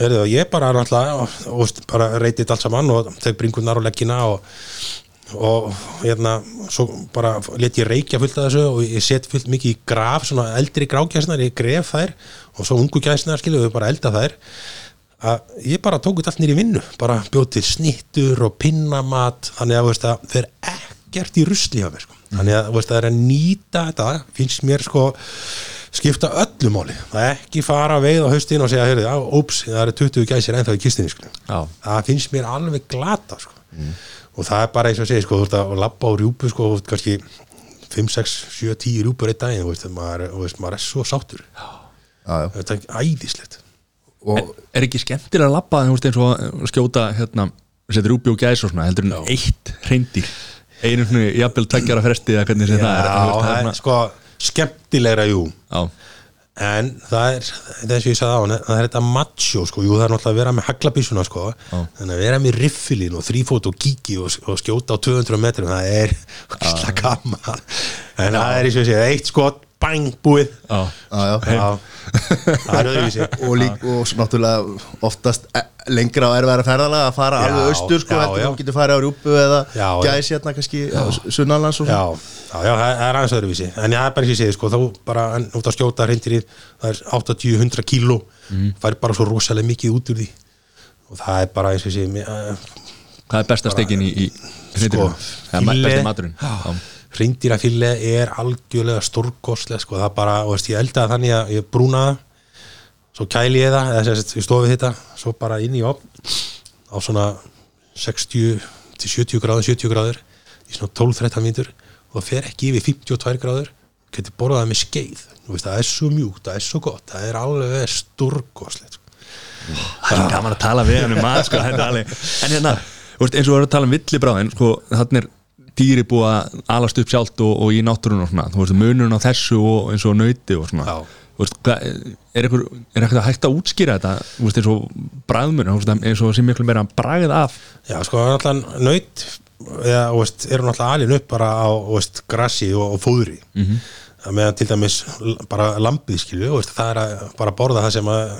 Herðu, ég bara náttúrulega og, og bara reytið allt saman og tek bringunar og leggina og og hérna svo bara let ég reykja fullt af þessu og ég set fullt mikið í graf svona eldri grágæsnar, ég gref þær og svo ungu gæsnar skilju við bara elda þær að ég bara tók þetta allt nýr í vinnu bara bjóð til snittur og pinnamat þannig að þú veist að þeir ekkert í rusli á mér sko. þannig að það er að nýta þetta finnst mér sko skipta öllu máli, það er ekki fara veið á haustin og segja, heyrðu, óps, það eru 20 gæsir ennþá í kistinni sko. Já. það finnst mér alveg glata sko. og það er bara eins og segja sko, þú veist að labba á rjúpu sko, kannski 5, 6, 7, 10 rjúpur einn daginn, þú veist, maður, er- veist, maður er svo sáttur já, já. þetta er æðislegt og er ekki skemmtilega að labba þú veist eins og skjóta hérna setja rúbi og gæs og svona heldur en eitt hreindir einu svona jafnvel tveggjara fresti eða hvernig sem það er Já, veist, það er sko skemmtilegra, jú. Já, en það er, þess að ég sagði á það er þetta macho, sko, jú það er náttúrulega að vera með haglabísuna, sko, þannig að vera með riffilin og þrýfót og kíki og, og skjóta á 200 metrum, það er hlæslega gaman, en það er eins og ég segi, eitt skot, bang, búið já, já, já. Já, það er öðruvísi. [laughs] Og, lík, og náttúrulega oftast e- lengra og erfæra ferðalega að fara Já, alveg austur sko, heldur þú getur farið á rjúpu eða Já, já. gæs hérna kannski sunnanlands og Já, svo já, já, það er aðeins öðruvísi. En það er bara eins og ég segi, sko, þá bara en út að skjóta reyndir í, það er 80-100 kíló. Fær bara svo rosalega mikið út úr því. Og það er bara eins og uh, hvað er besta stekin í, í Sko, það er besta maturinn. Já, Hreindýrafille er algjörlega stórkostlega sko, það bara, og veist, ég eldaði þannig að ég brúna það svo kæli ég það, eða sagt, ég stofið þetta svo bara inn í opn á svona 60 til 70 gráður, 70 gráður í svona 12-13 mínútur og það fer ekki yfir 52 gráður getur borðað með skeið veist, það er svo mjúkt, það er svo gott það er alveg stórkostlegt sko. það er gaman að tala við hann um mat sko, en hérna, eins og við erum að tala um villibráðin sko, þannig er dýri búið að alast upp sjálft og, og í náttúrun og svona. Þú veist, munurinn á þessu og eins og nauti og svona. Já. Veist, er eitthvað hægt að útskýra þetta? Þú veist, eins og bræðmun eins og sem miklu meira bræð af. Já, sko, náttúrulega nöyt eða, þú veist, eru náttúrulega alin upp bara á, þú veist, grassi og, og fóðri. Mm -hmm. meðan til dæmis bara lambið, skilju, þú veist, það er að bara borða það sem að,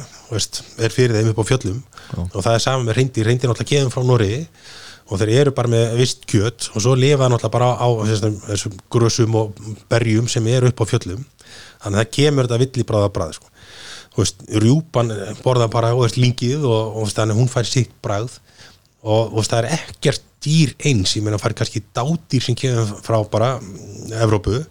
er fyrir þeim upp á fjöllum. Og það er saman með reyndi, reyndi náttúrulega keðum frá Noregi og þeir eru bara með vist kjöt og svo lifa það náttúrulega bara á, þessum, þessum grössum og berjum sem eru upp á fjöllum. Þannig að það kemur þetta villi bráða bræð, sko. Veist, rjúpan borða bara þú veist, lingið og, og þannig að hún fær sitt bragð. Og veist, það er ekkert dýr eins, ég meina fær kannski dádýr sem kemur frá bara Evrópu,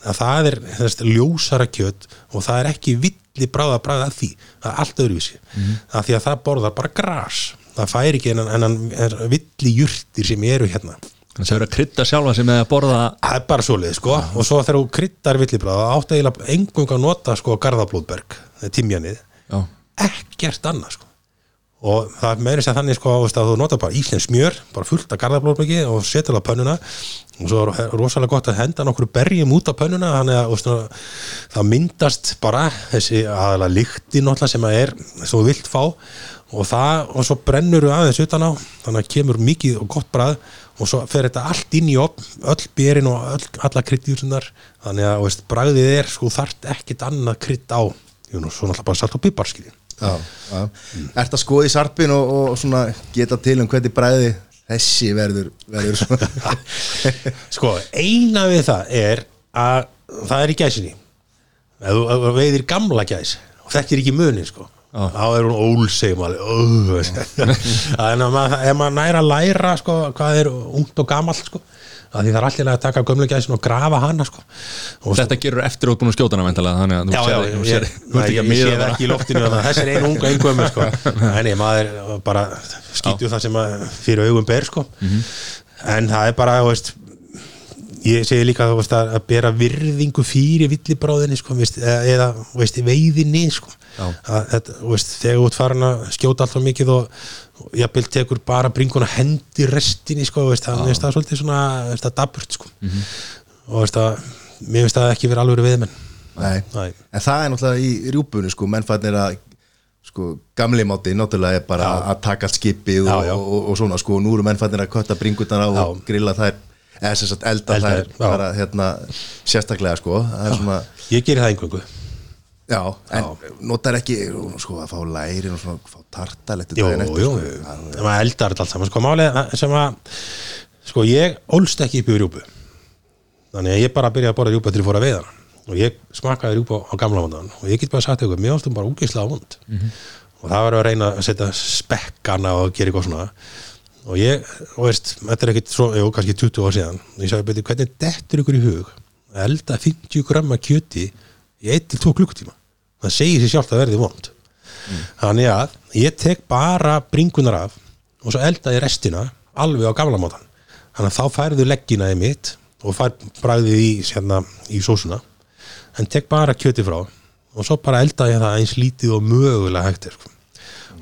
að það er þess, ljósara kjöt og það er ekki villi bráða bræð að því. Það er allt öðruvísi, mm að því að það borðar bara gras, það fær ekki en, en, en villi jurtir sem eru hérna. Þannig að það er að krydda sjálfa sem með að borða Það er bara svoleið sko. Og svo þegar þú kryddar villibráð þá áttu eiginlega engung að nota sko garðablóðberg, timjanið já, ekkert annað sko. Og það er meira sér þannig sko að þú nota bara íslensk smjör, bara fullt af garðablóðbergi og setur það á pönnuna. Og svo er rosalega gott að henda nokkur berjum út á pönnuna þannig að svona, það myndast bara þessi aðalega náttúrulega sem að er þú vilt fá og það og svo brennur þú aðeins utan á þannig að kemur mikið og gott brað og svo fer þetta allt inn í opn öll berin og öll, alla kryddjúsunar þannig að veist, bragðið er sko þart ekkit annað krydd á. Jú, nú, svo náttúrulega bara salt og pipar skilja Já, já. Ert að skoða í sarpin og, og svona geta til um hvernig bræði þessi verður, verður svona? [laughs] Sko, eina við það er að það er í gæsinni. Þú veiðir gamla gæs og þetta er ekki munin sko þá er hún alveg en ef maður, næra að læra sko, hvað er ungt og gamalt sko því það er alltaf að taka gömlu gæsin og grafa hana sko. Og þetta gerur eftir út búin að skjóta hana þannig að þú sér- ég, ég, ég, ég, að ég sé miða það bara. ekki í loftinu þessi er einu unga einhverjum sko. [laughs] Nei, nei, maður bara skýtu það sem fyrir augum ber sko. en það er bara þú veist, ég segi líka þú veist, að að bera virðingu fyrir villibráðinni sko, veist, eða, veist, veiðinni sko. að, þetta, þú veist, þegar ert farin að skjóta alltaf mikið og og jafnvel tekur bara bringuna hendi restinni sko, veist, það það svolítið svona veist, það daburt sko. og veist, að, mér finnst það ekki verið alveg viðmenn Nei. Nei. En það er náttúrulega í rjúpunni sko, mennfæðin er að sko, gamli máti náttúrulega er bara Já. að taka skipið og, og, og, og svona sko, nú eru mennfæðin að kötta bringutan á og grilla þær eða sem sagt elda þær já. bara hérna sérstaklega sko, það er svona ég gerir það einhverju Já, en notar ekki sko, að fá lærin og svona fá tartal eftir Jú, daginn eftir jú, sko. það maður eldar þetta allt saman. Sko málið sem að sko ég ólst ekki upp í rjúpu. Þannig að ég bara byrjaði að borða rjúpu til ég fór að veiða og ég smakkaði rjúpu á gamla vandan og ég get bara sagt ykkur, mér ástum bara úgislega vond. Og það var að reyna að setja spekkana og gera eitthvað svona og ég, og veist, þetta er ekkit svo, jú, kannski 20 ár síðan. Og ég sagði, betur, hvernig dettur ykkur í hug að elda 50 gramma kjöti í 1-2 klukkutíma? Það segir sér sjálft að verði vond. Þannig að ég tek bara bringunar af og svo elda ég restina alveg á gamla mátan þannig að þá færðu leggina í mitt og fær bræðið í, hérna, í sósuna. En tek bara kjöti frá og svo bara elda ég það eins lítið og mögulega hægt er sko.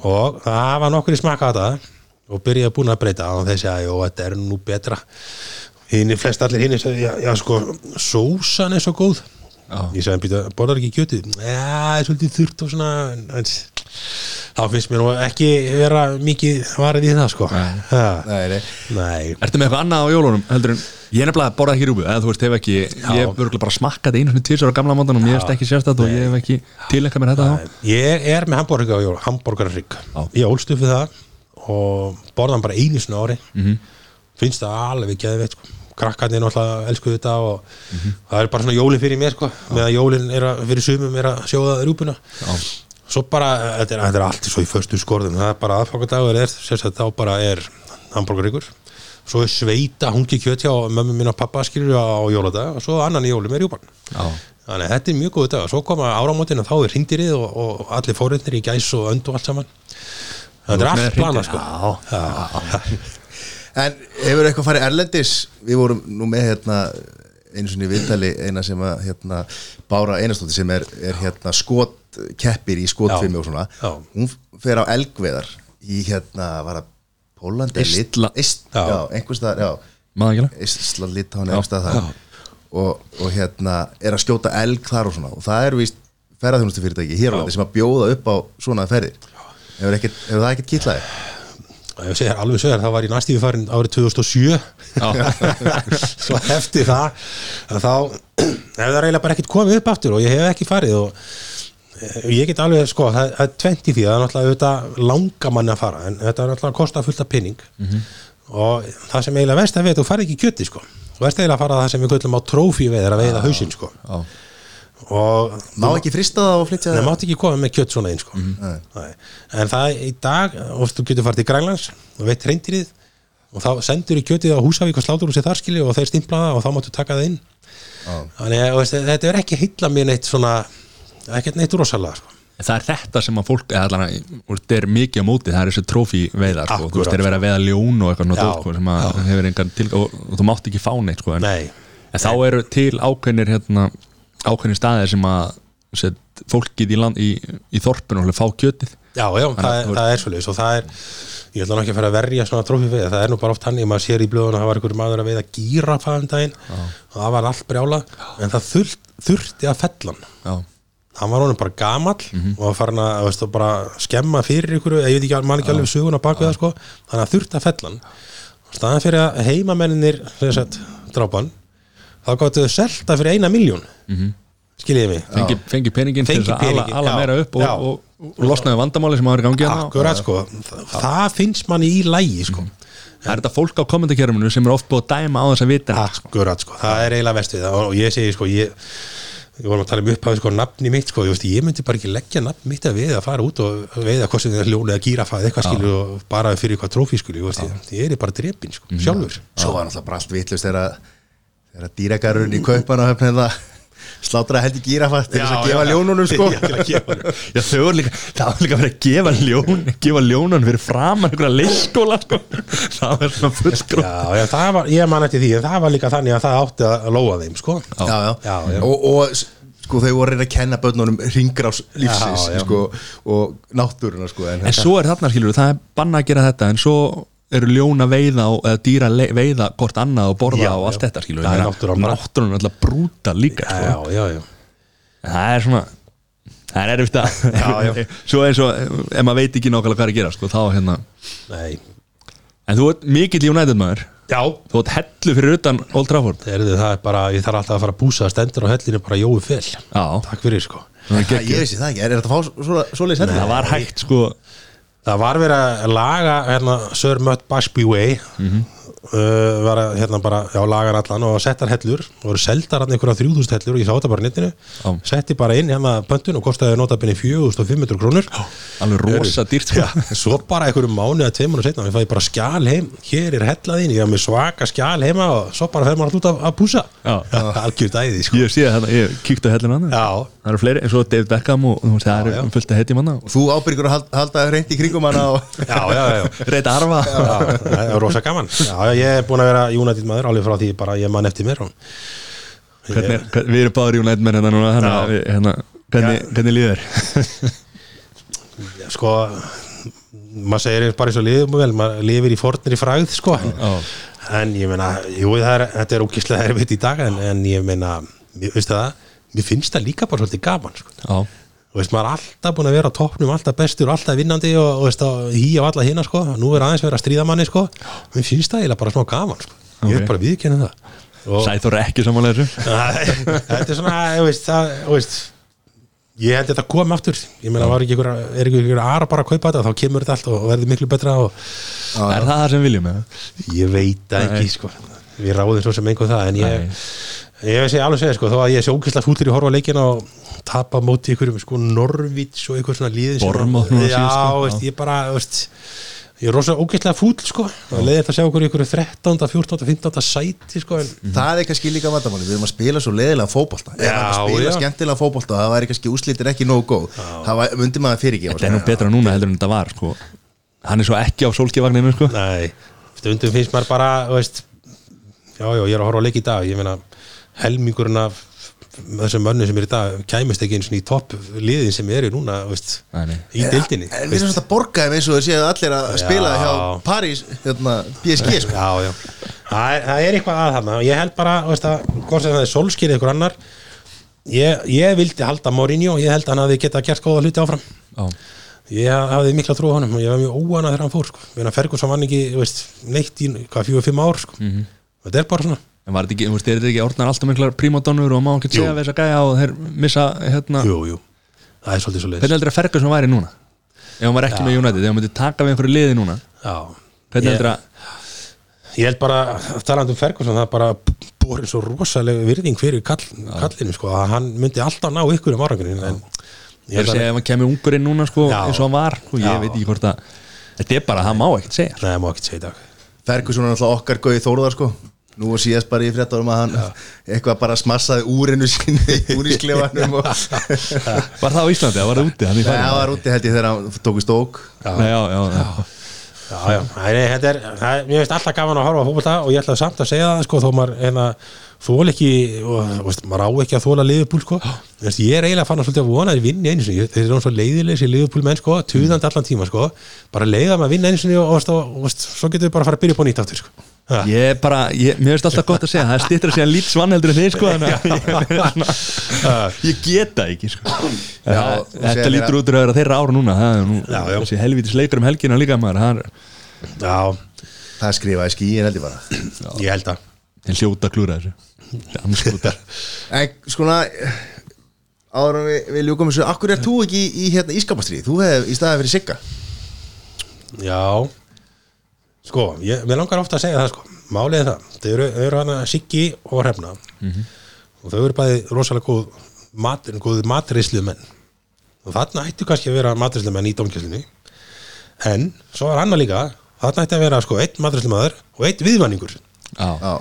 og það var nokkur í smaka þetta og byrjaði búin að breyta og þessi að jú, þetta er nú betra. Hinn er flest allir hinn sagði, já, já sko, sósan er svo góð. Já. ég sagði, býta, borðar ekki kjötið? Já, það er svolítið þurrt og svona en, þá finnst mér nú ekki vera mikið varðið í það sko. Nei. Nei, nei. nei. Ertu með eitthvað annað á jólunum heldur en ég er nefnilega borðað ekki rúbu eða þú veist, hef ekki, ég hef bara smakkað einu svona tísar á gamla mótan og mér erst ekki sérstætt og ég hef ekki tilengjað mér þetta þá. Ég er með hambúrgar á jól, hambúrgarrygg Og borðan bara einu á ári Mhm. finnst það alveg geðveitt sko. krakkarnir náttúrulega elsku þetta og Mhm. það er bara svona jólin fyrir mér sko. meðan jólin að, fyrir sumum er að sjóða rúpuna Já. svo bara, þetta er, þetta er allt svo í föstu skorðum það er bara aðfangadagur er sérst þá bara er hambúrgarryggur svo er sveita hungi kjöt hjá mömmu mín og pappa skilur á jóladag og svo annan í jólum er Já. Þannig að þetta er mjög góð dag Svo koma áramótin og þá er hringdirið og, og allir fóreitnir í gæs og önd og allt saman Þetta er allt plana sko. Já. [laughs] En hefur eitthvað farið erlendis? Við vorum nú með hérna einu sinni í viðtali eina sem að hérna, Bára Einarstóttir sem er, er hérna skotkeppir í skotfimi Já. og svona. Já. hún fer á elgveðar í hérna, var það Pólandi Já. já, já. Einhvers staðar þar. Og, og hérna er að skjóta elg þar og svona. Og það eru víst ferðarþjónustu fyrirtæki hér á landi sem að bjóða upp á svona ferðir hefur, ekkert, hefur það ekkert kýtlaði? Ef ég segir alveg sögur, það var í næstífi farin árið 2007 [laughs] Svo eftir það að þá [clears throat] hefur það reyla bara ekkert komið upp aftur og ég hef ekki farið og eh, ég get alveg, sko, það, það er tvent í því það er náttúrulega auðvitað langa manni að fara en þetta er náttúrulega að kosta fullt af pinning og það sem eiginlega verst að við þú farið ekki í kjöti, sko verst eiginlega að fara það sem við köllum á trófí við að veiða hausinn, sko. Já. Má ekki frista það og flytja það það? mátt ekki koma með kjött svona einn sko. Nei. en það í dag þú getur farið til Grænlands og veit reyndirið og þá sendur í kjötið á Húsavík og slátur úr sér þar skilji og þeir stimla það og þá máttu taka það inn þannig að þetta er ekki heilla mér neitt svona ekkert neitt rosalega sko. Það er þetta sem að fólk eða allan, þetta er mikið á móti, það er þessi trófi veiðar sko. þú veist, þeir verið að veiða ljón og eitthvað sko, sem að hefur engan til og, og þú mátt ekki fá neitt sko, en, Nei. en þá eru til ákveðnir hérna, ákveðnir staðir sem að set, fólkið í, land, í, í þorpinu og fá kjötið. Já, já, það, er, það er svolítið og það er, ég ætla nú ekki að fara að verja svona trófi veið, það. Er nú bara oft hann maður sér í blöðun að það var einhver maður að veiða gíra fæðum daginn og það var allt brjála en það þurft, þurfti að fellan Já, hann var honum bara gamall og var farin að veist, bara skemma fyrir ykkur ég veit ekki, man ekki alveg söguna bak við það sko. Þannig að þurfti að fella hann. Og staðan fyrir að heimamenninir drápan þá gáttu þau selta fyrir eina miljón mm skiljiði mig? Fengi, fengi peningin til Fengi þess að ala, peninginn, ala já. meira upp og, og, og, og losnaði vandamáli sem að í gangi hérna. akkurat sko, það, það finnst manni í lægi sko. Það er þetta fólk á kommentarkerfinu sem er oft búið að dæma á þess að vita akkurat sko, það er eiginlega vest við það og ég segi sko, ég við vorum að tala um upphafi sko, nafni mitt sko, ég, veist, ég myndi bara ekki leggja nafn mitt að við að fara út og veiða hvort sem það er ljónu eða gírafa eða eitthvað skilur og bara fyrir eitthvað trófí skilur, ég, er bara drepin sko, sjálfur. Svo var náttúrulega bara allt vitlust þegar þegar dýragarurinn í kaupana höfn eða slátra hendi gírafast til þess að [laughs] gefa ljónunum sko Já, að. Já, þau voru líka, það var líka verið að gefa ljón gefa ljónan fyrir framan einhverja leikskóla sko. það var svona fullskró Já, já, það var, ég man eftir því það var líka þannig að það átti að lóa þeim sko. já, já. Já, já. Og, og sko þau voru að reyna að kenna börnunum ringrás lífsins Já, já. Sko, og náttúruna sko en, En svo er þarna skilur, það er banna að gera þetta en svo eru ljón að veiða og, eða dýra að veiða hvort annað og borða Já, og allt já. þetta skilur Það er er alltaf brúta líka sko. Já, já, já En það er svona það er erfitt að [laughs] Já, já. [laughs] svo eins og ef maður veit ekki nákvæmlega hvað er að gera sko, þá hérna. Nei, en þú ert mikill United maður. Já. Þú ert hellu fyrir utan Old Trafford. Er, það er bara, ég þarf alltaf að fara að búsa stendur á hellinu bara jói fel. Já. Takk fyrir sko. Það er ég veist það ekki, er þetta að fá svo, svo leið það var hægt sko Það var verið að laga hérna, Sir Mutt Busby Way uh, var að hérna bara, já, lagar allan og settar hellur og voru seldar hann einhverja 3000 hellur og ég sá þetta bara á netinu Já. setti bara inn hérna pöntun og kostaði notabinni 4500 krónur. Alveg rosa dýrt. Já, svo bara einhverju mánu að tveimur og setna við fæði bara skjál heim, hér er hellaðin ég haf með svaka skjál heima og svo bara fer maður alltaf út að, að púsa [laughs] algjört æði sko. ég sé það, ég kíkti á hellina hann það eru fleiri, eins og David Beckham og þú veist, það eru fullt að hetjum hann Þú ábyrgur að hal- halda hreint í kringum hana og já, já, já. [laughs] reyta arfa. Já, það rosa gaman. [laughs] Já, já, ég er búin að vera United maður alveg frá því bara ég man eftir mér hvernig, hvern, við erum báður United menn hérna núna við, hérna, hvernig, hvernig líður sko maður segir bara eins og liðum vel maður lifir í fornir í fræð sko Já. en ég meina, jú, það er, þetta er ógislega erfitt í dag en, en ég meina, veistu það mér finnst það líka bara svolítið gaman sko. já, Þú veist, maður er alltaf búin að vera toppnum alltaf bestur, alltaf vinnandi og, og veist, hí á alla hina, sko, nú er aðeins verið að stríða manni, sko, mér finnst það eiginlega bara smá gaman, sko, ég Ok. er bara viðkennið það. Og er ekki samanlega þessu. Þetta er svona, þú veist, það, veist ég held að þetta kom aftur. Ég meina, var ekki er ykkur aðra bara að kaupa þetta þá kemur þetta allt og verður miklu betra og er það það sem viljum ég veit ekki, sko. Við ráðum svo sem einhver það, en ég. Ég veist ég alveg segja, sko, þó að ég sé ógæslega fúlir í horfa leikina og tapa móti ykkur sko Norvíts og ykkur svona Bournemouth núna já, sko. veist, ég bara, veist ég er rosa ógæslega fúl, sko og leiði þetta að sjá okkur í ykkur 13. 14. 15. sæti, sko en það er kannski líka vandamáli Við erum að spila svo Ef Já, við að spila já. skemmtilega fótbolta það væri kannski úslitin ekki nógu góð það var, myndi maður fyrirgefa þetta er nú betra núna heldur en þetta var sko. hann er svo ekki á sólskivagninu sko. Nei, stundum finnst maður bara veist, já, já, ég er að horfa á leik í dag ég meina, helmingurinn af þessum mönnum sem er í dag kæmist ekki eins og í topp liðin sem eru núna veist, í deildinni En við erum svona að borga þeim eins og þau séu allir að spila Já. hjá París, hérna, PSG sko. Já, já, það er, það er eitthvað að þarna. Og ég held bara, veist að hvort sem það er solskýrið ykkur annar ég, ég vildi halda Mourinho. Ég held að hann hafi getað gert góða hluti áfram. Já, ég hafði mikla trú á honum og ég var mjög óana þegar hann fór sko. Meina, Ferguson vann ekki, veist, neitt í hvað, fjóðu, fimm ár sko. þetta er bara svona en var þetta ekki, þú veist, er þetta ekki orðnar alltaf miklar prímadonnur og má ekki segja við þess að gæja og þeir missa hérna, Jú, jú, það er svolítið svo hvernig heldur að Ferguson væri núna? Ef hann var ekki með United, ef hann myndi taka við einhverju liði núna? Já, hvernig ég, heldur að ég held bara, talandi um Ferguson það er bara borin svo rosalega virðing fyrir kall, kallinu, sko, að hann myndi alltaf ná ykkur um árangurinn en Ég held að að, segja ef hann kemur ungur inn núna sko, Já. eins og hann var sko, ég Já. veit ekki hvort að þetta er bara, það má ekkert segja. Nei, má ekki segja í dag. Ferguson er náttúrulega okkar gauði þóruðar sko Nú og síðast bara í fréttarum að hann eitthvað bara smassaði úrinu sinni úr í sklefanum og [laughs] Var það á Íslandi, það var úti Nei, það var úti held ég þegar hann tók í stók. Nei, já, já, já. Já, já, Nei, þetta er, það er, mér finnst alltaf gaman að horfa á fótbolta og ég ætla samt að segja það, sko, þó maður, hérna, þól ekki, og, veist, maður á ekki að þóla liðupúl, sko, veist, ég er eiginlega fann að svolítið að vona að þið vinni einu sinni, þeir eru svo leiðilegis í liðupúl menn, sko, tuðandi allan tíma, sko, bara leiða maður að vinna einu sinni og, og, og, og svo getur við bara að fara að byrja upp á nýtt aftur, sko. Ég er bara, ég, mér finnst alltaf gott að segja það er stittur að segja lít svanheldur en þið sko þannig að ég, er svona, ég get það ekki sko. Já, Þetta lítur út úr að vera þeirra ára núna það er nú, Já, já. þessi helvítis leikar um helgina líka maður það er Já, Það skrifaði skíin held ég bara. Ég held að. þeir hljóta klúra þessu. En skona en við, við ljúkum þessu Akkur er þú ekki í, í hérna ískapastrið? Þú hefði í staðið fyrir Sigga. Já, sko, ég, mér langar ofta að segja það, sko, málið er það, þau eru, eru hana Siggi og Hrefna. Og þau eru bæði rosalega góð mat, góð matrislu menn og þarna ættu kannski að vera matrislu menn í domkjöldinni en svo er annað líka, þarna ætti að vera sko einn matrislu maður og einn viðvanningur Já, Já,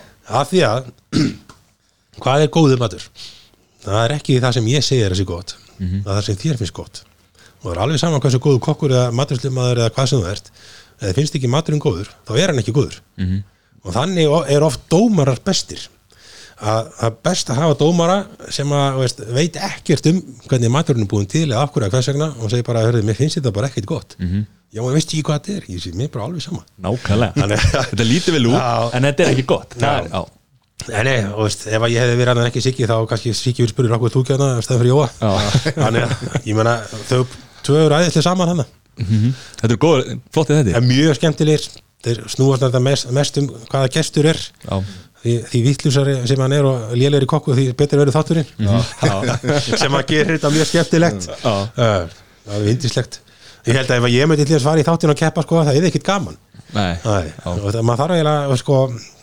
af því að [clears throat] hvað er góður matur? Það er ekki það sem ég segir þessi gott. Það er það sem þér finnst gott. Og það er alveg saman hversu góður kokkur eða maturslumadur eða hvað sem þú ert þið finnst ekki maturinn góður, þá er hann ekki góður. -hmm. og þannig er oft dómarar bestir. Að er best að hafa dómara sem að veist, veit ekkert um hvernig maturinn er búin til eða af hverju að hvers vegna og segir bara, hörðu, mér finnst þetta bara ekkert gott. -hmm. já, maður veist ekki hvað þetta er? Ég sé, mér bara alveg sama. Nákvæmlega. Þetta lítur vel út, Já. en þetta er ekki gott. Er, Nei, nei, og veist, ef að ég hefði verið annan ekki Siggi þá kannski Siggi verið spurður okkur hana stæðan fyrir Jóa. Þannig að, ég meina, þau tvö eru æðislega saman hana Þetta er góð, flottið þetta. Er mjög skemmtilegir. Þeir snúast þetta mest, mest um hvaða gestur er. Já, því, því vittlusari sem hann er og lélegir í kokku því betur verið þátturinn. Já, [laughs] sem að gera þetta mjög skemmtilegt. Já. Uh, það er vindislegt ég held að ef ég myndi til að svara í þáttinu að keppa sko, það er ekkit gaman. Nei, Nei, Já. og það, maður þarf eiginlega sko,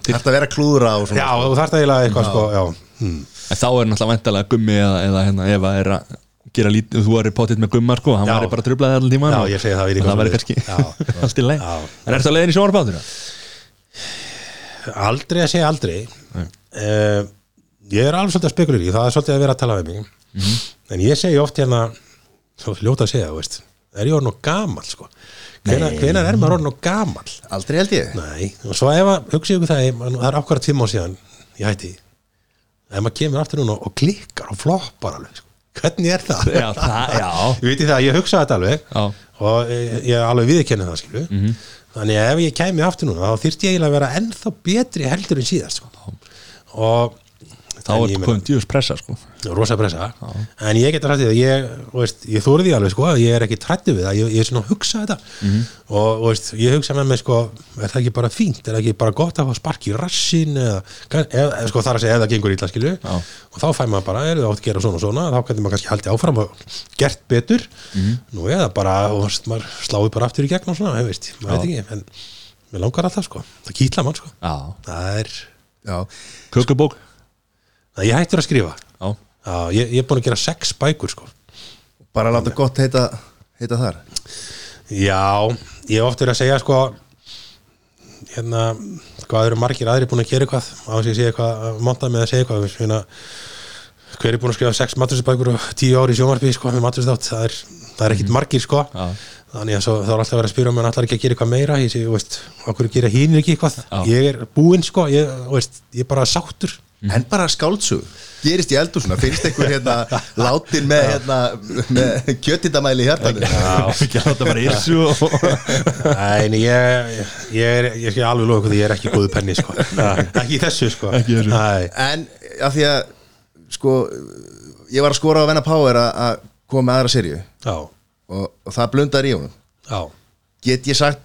Þetta að vera klúðra og svona já, þú þarf eiginlega eitthvað sko, já, hmm. En þá er náttúrulega væntalega gummi eða, eða hérna, ef að er að gera lítið, þú er potið með gumma sko, hann væri bara trublaði allan tíma Já, ég segi það, það væri kannski [laughs] allt í leið. En ertu að leiðin í sjónarbátur? aldrei að segja aldrei. Uh, ég er alveg svolítið að spekulera í það er svolítið að vera að tala við mig. Mhm. en ég segi oft hérna ljóta að segja, veist er ég orðin og gamal sko? Hvenær er maður orðin og gamal Aldrei held ég. Nei, og svo ef að hugsa ykkur það það er ákvæða tíma á síðan ég hætti. Ef maður kemur aftur núna og klikkar og floppar alveg. Hvernig er það? Já, það, já [laughs] veit það, ég hugsa þetta alveg Já. og ég, ég alveg viðkenni það skilu Mhm. þannig að ef ég kæmi aftur núna þá þyrfti ég eiginlega að vera ennþá betri heldur en síðast sko. og Þá er meina- komum djús pressa sko. Rosa pressa. En ég get rættið að ég, þú veist, ég þóri því alveg sko, að ég er ekki trættu við það, ég, ég er svona að hugsa þetta. Og þú veist, ég hugsa með mig sko, er það ekki bara fínt, er það ekki bara gott að fá spark í rassin eða, eða sko, þar að segja ef það gengur illa skilju Já. og þá fæ maður bara, er það átt að gera svona og svona þá getur maður kannski haldið áfram og gert betur. Nú eða bara, þú veist, maður sláði bara aftur í gegn og svona, ég veist, maður veit ekki en mér langar alltaf sko, það kýtla mann sko. Já. Það er, Já, Kökubók það ég hættur að skrifa. Já. Já, ég, ég er búin að gera sex bækur sko. Bara láta gott heita, heita þar. Já, ég hef oft verið að segja sko hérna, hvað eru margir aðri búin að gera eitthvað? Á þess að ég segja eitthvað, að monta með að segja eitthvað. Hérna, hver er búin að skrifa sex maturisbækur og tíu ári í sjónvarpi sko, með maturistátt, það er, það er ekkit margir sko. Já. þannig að svo, þá er alltaf verið að spyrja um hann allar ekki að gera eitthvað meira? Ég segi, þú veist, okkur gera hínir ekki eitthvað? Já. ég er búinn sko, ég, þú veist, ég er bara sáttur En bara skáldsug Gerist í eldúsuna, finnst einhver hérna látin með, hérna, með kjötindamæli í hjartanum Ekki að láta bara írsu og Nei, en ég, ég er, ég skal alveg því ég er ekki góðu penni sko. ekki í þessu sko. Ekki í þessu. Nei. En að því að sko, ég var að skora á Venna Power að- að koma með aðra Já, og, og það blundar í honum. Já. Get ég sagt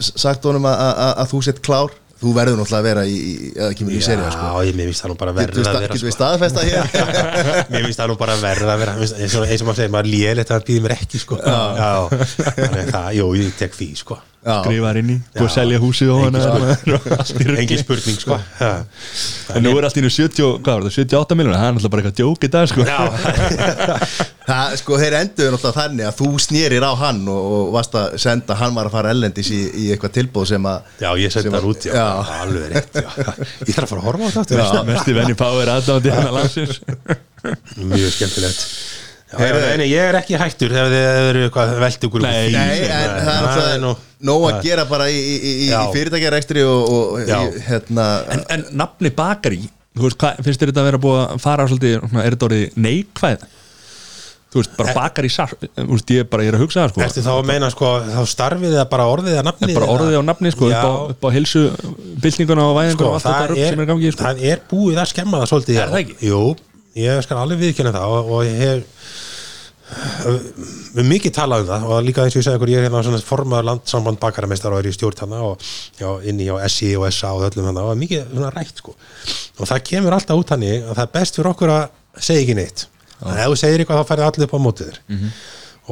sagt honum að, að, að þú sett klár Þú verður náttúrulega að vera í, í eða kemur í serja sko. Já, ég finnst það nú bara Getum verð við, að vera getum við sko. staðfesta hér [laughs] Mér finnst það nú bara verð að vera finnst- eins og, maður segir, maður lélegt að það býður mér ekki sko. Já, Þannig að það, jú, ég tek því sko. Já. skrifar inn í að selja húsið og hana [laughs] í. Engin spurning sko. En nú er allt í nú 70, hvað var það, 78 miljonar Það er náttúrulega bara eitthvað djók í dag sko Já, [laughs] Það, sko, þeir endur náttúrulega þannig að þú snýrir á hann og, og varst að senda, hann var að fara ellendis í, í eitthvað tilbúð sem að já, ég það að- út já, já. Alveg rétt já. Ég þarf að fara að horfa á þetta aftur. Mesti venni Power aðdándi hann að [laughs] landsins Mjög skemmtilegt nei, nei, ég er ekki hættur ef þið eru eitthvað velt ykkur Nei, Nei, en það er það er nú nóg að gera bara í, í, í, fyrirtækjarekstri og, og Já. í, hérna en, en nafni bakari Þú veist, hvað, finnst þér þetta að vera búið að fara svolítið, er þetta orðið neikvæð Þú veist, bara bakari sar Þú veist, ég bara, ég er að hugsa það sko Ertu þá að meina sko, þá starfið eða bara orðið eða nafnið? bara orðið á nafni sko, upp á, upp á hilsu byltinguna og væðingur sko, og allt þetta það, er, sem er í gangi sko. það er búið að skemma það svolítið Ég skal alveg viðkynna það og, og ég hef við mikið talað um það og líka eins og ég segi ykkur, ég er hérna svona formaður landsamband bakaramestar og er í stjórn hana og já, inni á SI og SA og öllum hana og mikið svona rætt sko. Og það kemur alltaf út hannig að það er best fyrir okkur að segja ekki neitt. Að ef þú segir eitthvað þá færði allir upp á mótið þér. Mhm.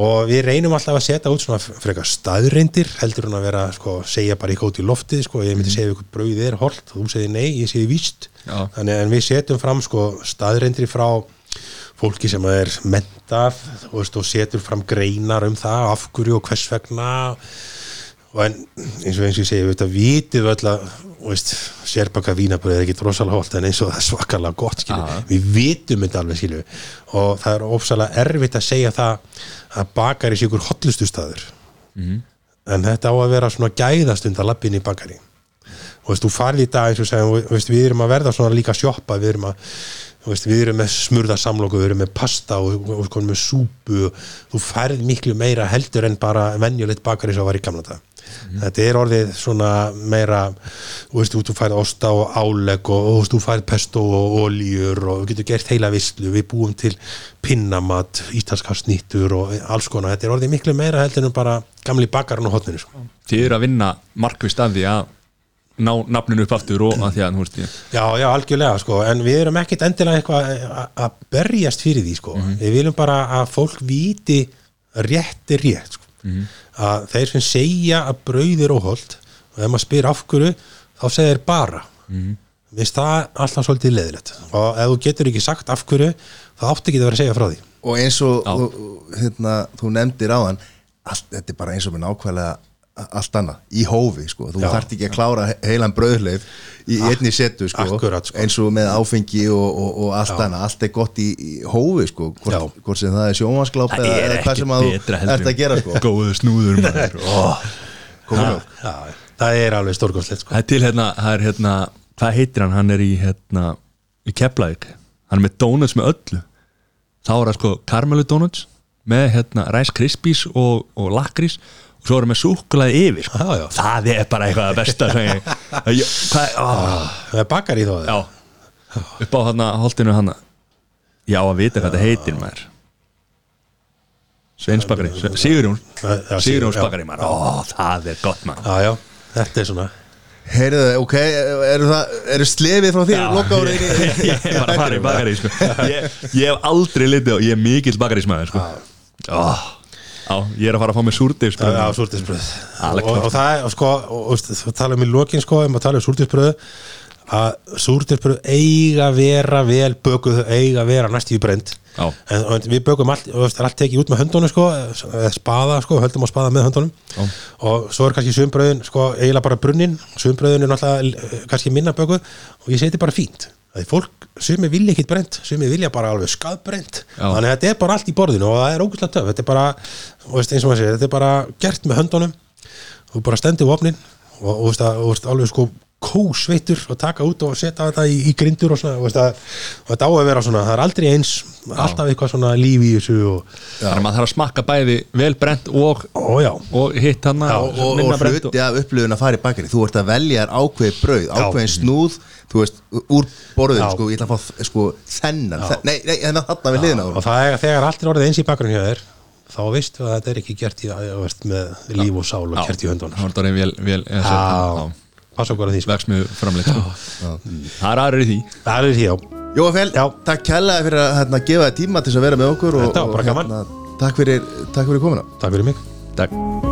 Og við reynum alltaf að setja út svona frekar staðreindir heldur hún að vera sko, segja bara eitthvað út í loftið sko, ég myndi segja ykkur brauðið er holt þú segir nei, ég segir víst. Já. þannig en við setjum fram sko, staðreindir frá fólki sem er mentað og setur fram greinar um það af hverju og hvers vegna. Og en eins og eins og ég segi við vitið öll að sérbaka vínabröð er ekki rosalega holt en eins og það er svakalega gott við vitum þetta alveg skilju. Og það er ofsalega erfitt að segja það að bakari sé ykkur hotlustu staður. En þetta á að vera svona gæðastund að lappin í bakari og þú farið í dag eins og veist, við erum að verða svona líka sjoppa, við erum að veist, við erum með smurða samloku, við erum með pasta og, og, og með súpu og þú færð miklu meira heldur en bara venjulegt bakari sem var í gamla dag þetta er orðið svona meira þú veist, þú færð osta og álegg og, og þú færð pesto og oljur og þú getur gert heila vislu, við búum til pinnamat, ítalskastnýttur og alls konar, þetta er orðið miklu meira heldur en bara gamli bakarinn og hotninu sko. Þið eru að vinna markvist af því að ná nafninu upp aftur og að því að, veist, Já, já, algjörlega, sko, en við erum ekkit endilega eitthvað að- berjast fyrir því, sko. Við viljum bara að fólk viti rétt er rétt, sko. að þeir sem segja að brauð er óholt og ef maður spyr af hverju þá segir þeir bara mm. Vist það alltaf svolítið leðilegt og ef þú getur ekki sagt af hverju þá áttu ekki að vera að segja frá því og eins og þú- hérna, þú nefndir á hann allt, þetta er bara eins og með nákvæmlega allt annað í hófi sko. þú Já. þarft ekki að klára he- heilan brauðleif í einni setu sko. Akkurat, sko. eins og með áfengi og, og, og allt annað allt er gott í, í hófi sko. hvort, Já. hvort sem það er sjónvarsgláp Það eða, er eða hvað sem að þú ert að gera sko. Góðu snúður maður [laughs] oh. Já, það er alveg stórkostlegt sko. Það er til hérna, það er hérna Hvað heitir hann? Hann er í hérna Í Keflavík Hann er með donuts með öllu Þá er það sko karmelu donuts Með hérna Rice Krispies og, og lakrís svo er það með súkkulaði yfir sko. Já, já. Það er bara eitthvað að besta sem ég, hvað, [laughs] ó, Það er bakar í þó Já. Upp á hérna holdinu hann Já að vita hvað þetta heitir maður. Sveinsbakari Sigurjón. Sigurjóns bakari maður. Ó það er gott maður. Já, já, þetta er svona. Heyrðu, ok, eru, það, eru slefið frá þér loka árið ég ég er bara að fara í bakari sko. ég, ég hef aldrei litið og ég er mikill bakarísmaður sko. oh, á, ég er að fara að fá mig sko. Já, súrtisbröð Alveg og, og það er, og sko, og, og, tala um í lokin sko, ef maður tala um súrtisbröð að súrtisbröð eiga að vera vel bökuð, eiga að vera næst í brend Já. en við bökum allt, og það er allt tekið út með höndunum sko, eða spaða sko, höldum á spaða með höndunum. Já. og svo er kannski sumbröðin sko, eiginlega bara brunnin, sumbröðin er náttúrulega eh, kannski minna bökuð. Og ég seti bara fínt. Að fólk, sumi vilja ekkit brent sumi vilja bara alveg skadbrent Já. þannig að þetta er bara allt í borðinu og það er ógustlega töf þetta er bara, þú veist, eins og maður segir þetta er bara gert með höndunum. Þú bara stendur vopnin og, og, veist, að, og veist, alveg sko kósveittur og taka út og setja þetta í, í grindur og svona og, og þetta á að vera svona, það er aldrei eins alltaf eitthvað svona líf í þessu og, þannig að maður þarf að smakka bæði vel brent og, og hitt hann og, og, og hluti af upplifun að fara í bakari þú ert að velja ákveði brauð ákveðin snúð, þú veist, úr borðin Já. sko, ég ætla að fá sko, þennan, þe nei, nei, þennan þarna við liðina á og það er þegar allt er orðið eins í bakgrunn hjá þér þá veistu að þetta er ekki gert í, að, veist, með líf og sál og gert í höndunum. Það var vel, vel eða, Já. já, passa okkur að því sko. framleitt sko. það er aðrið í því. Það er því já, Jóafél, Já. takk kærlega fyrir að hérna, gefa þér tíma til að vera með okkur og, Þetta var bara og, gaman. hérna, takk fyrir, takk fyrir komuna. Takk fyrir mig. Takk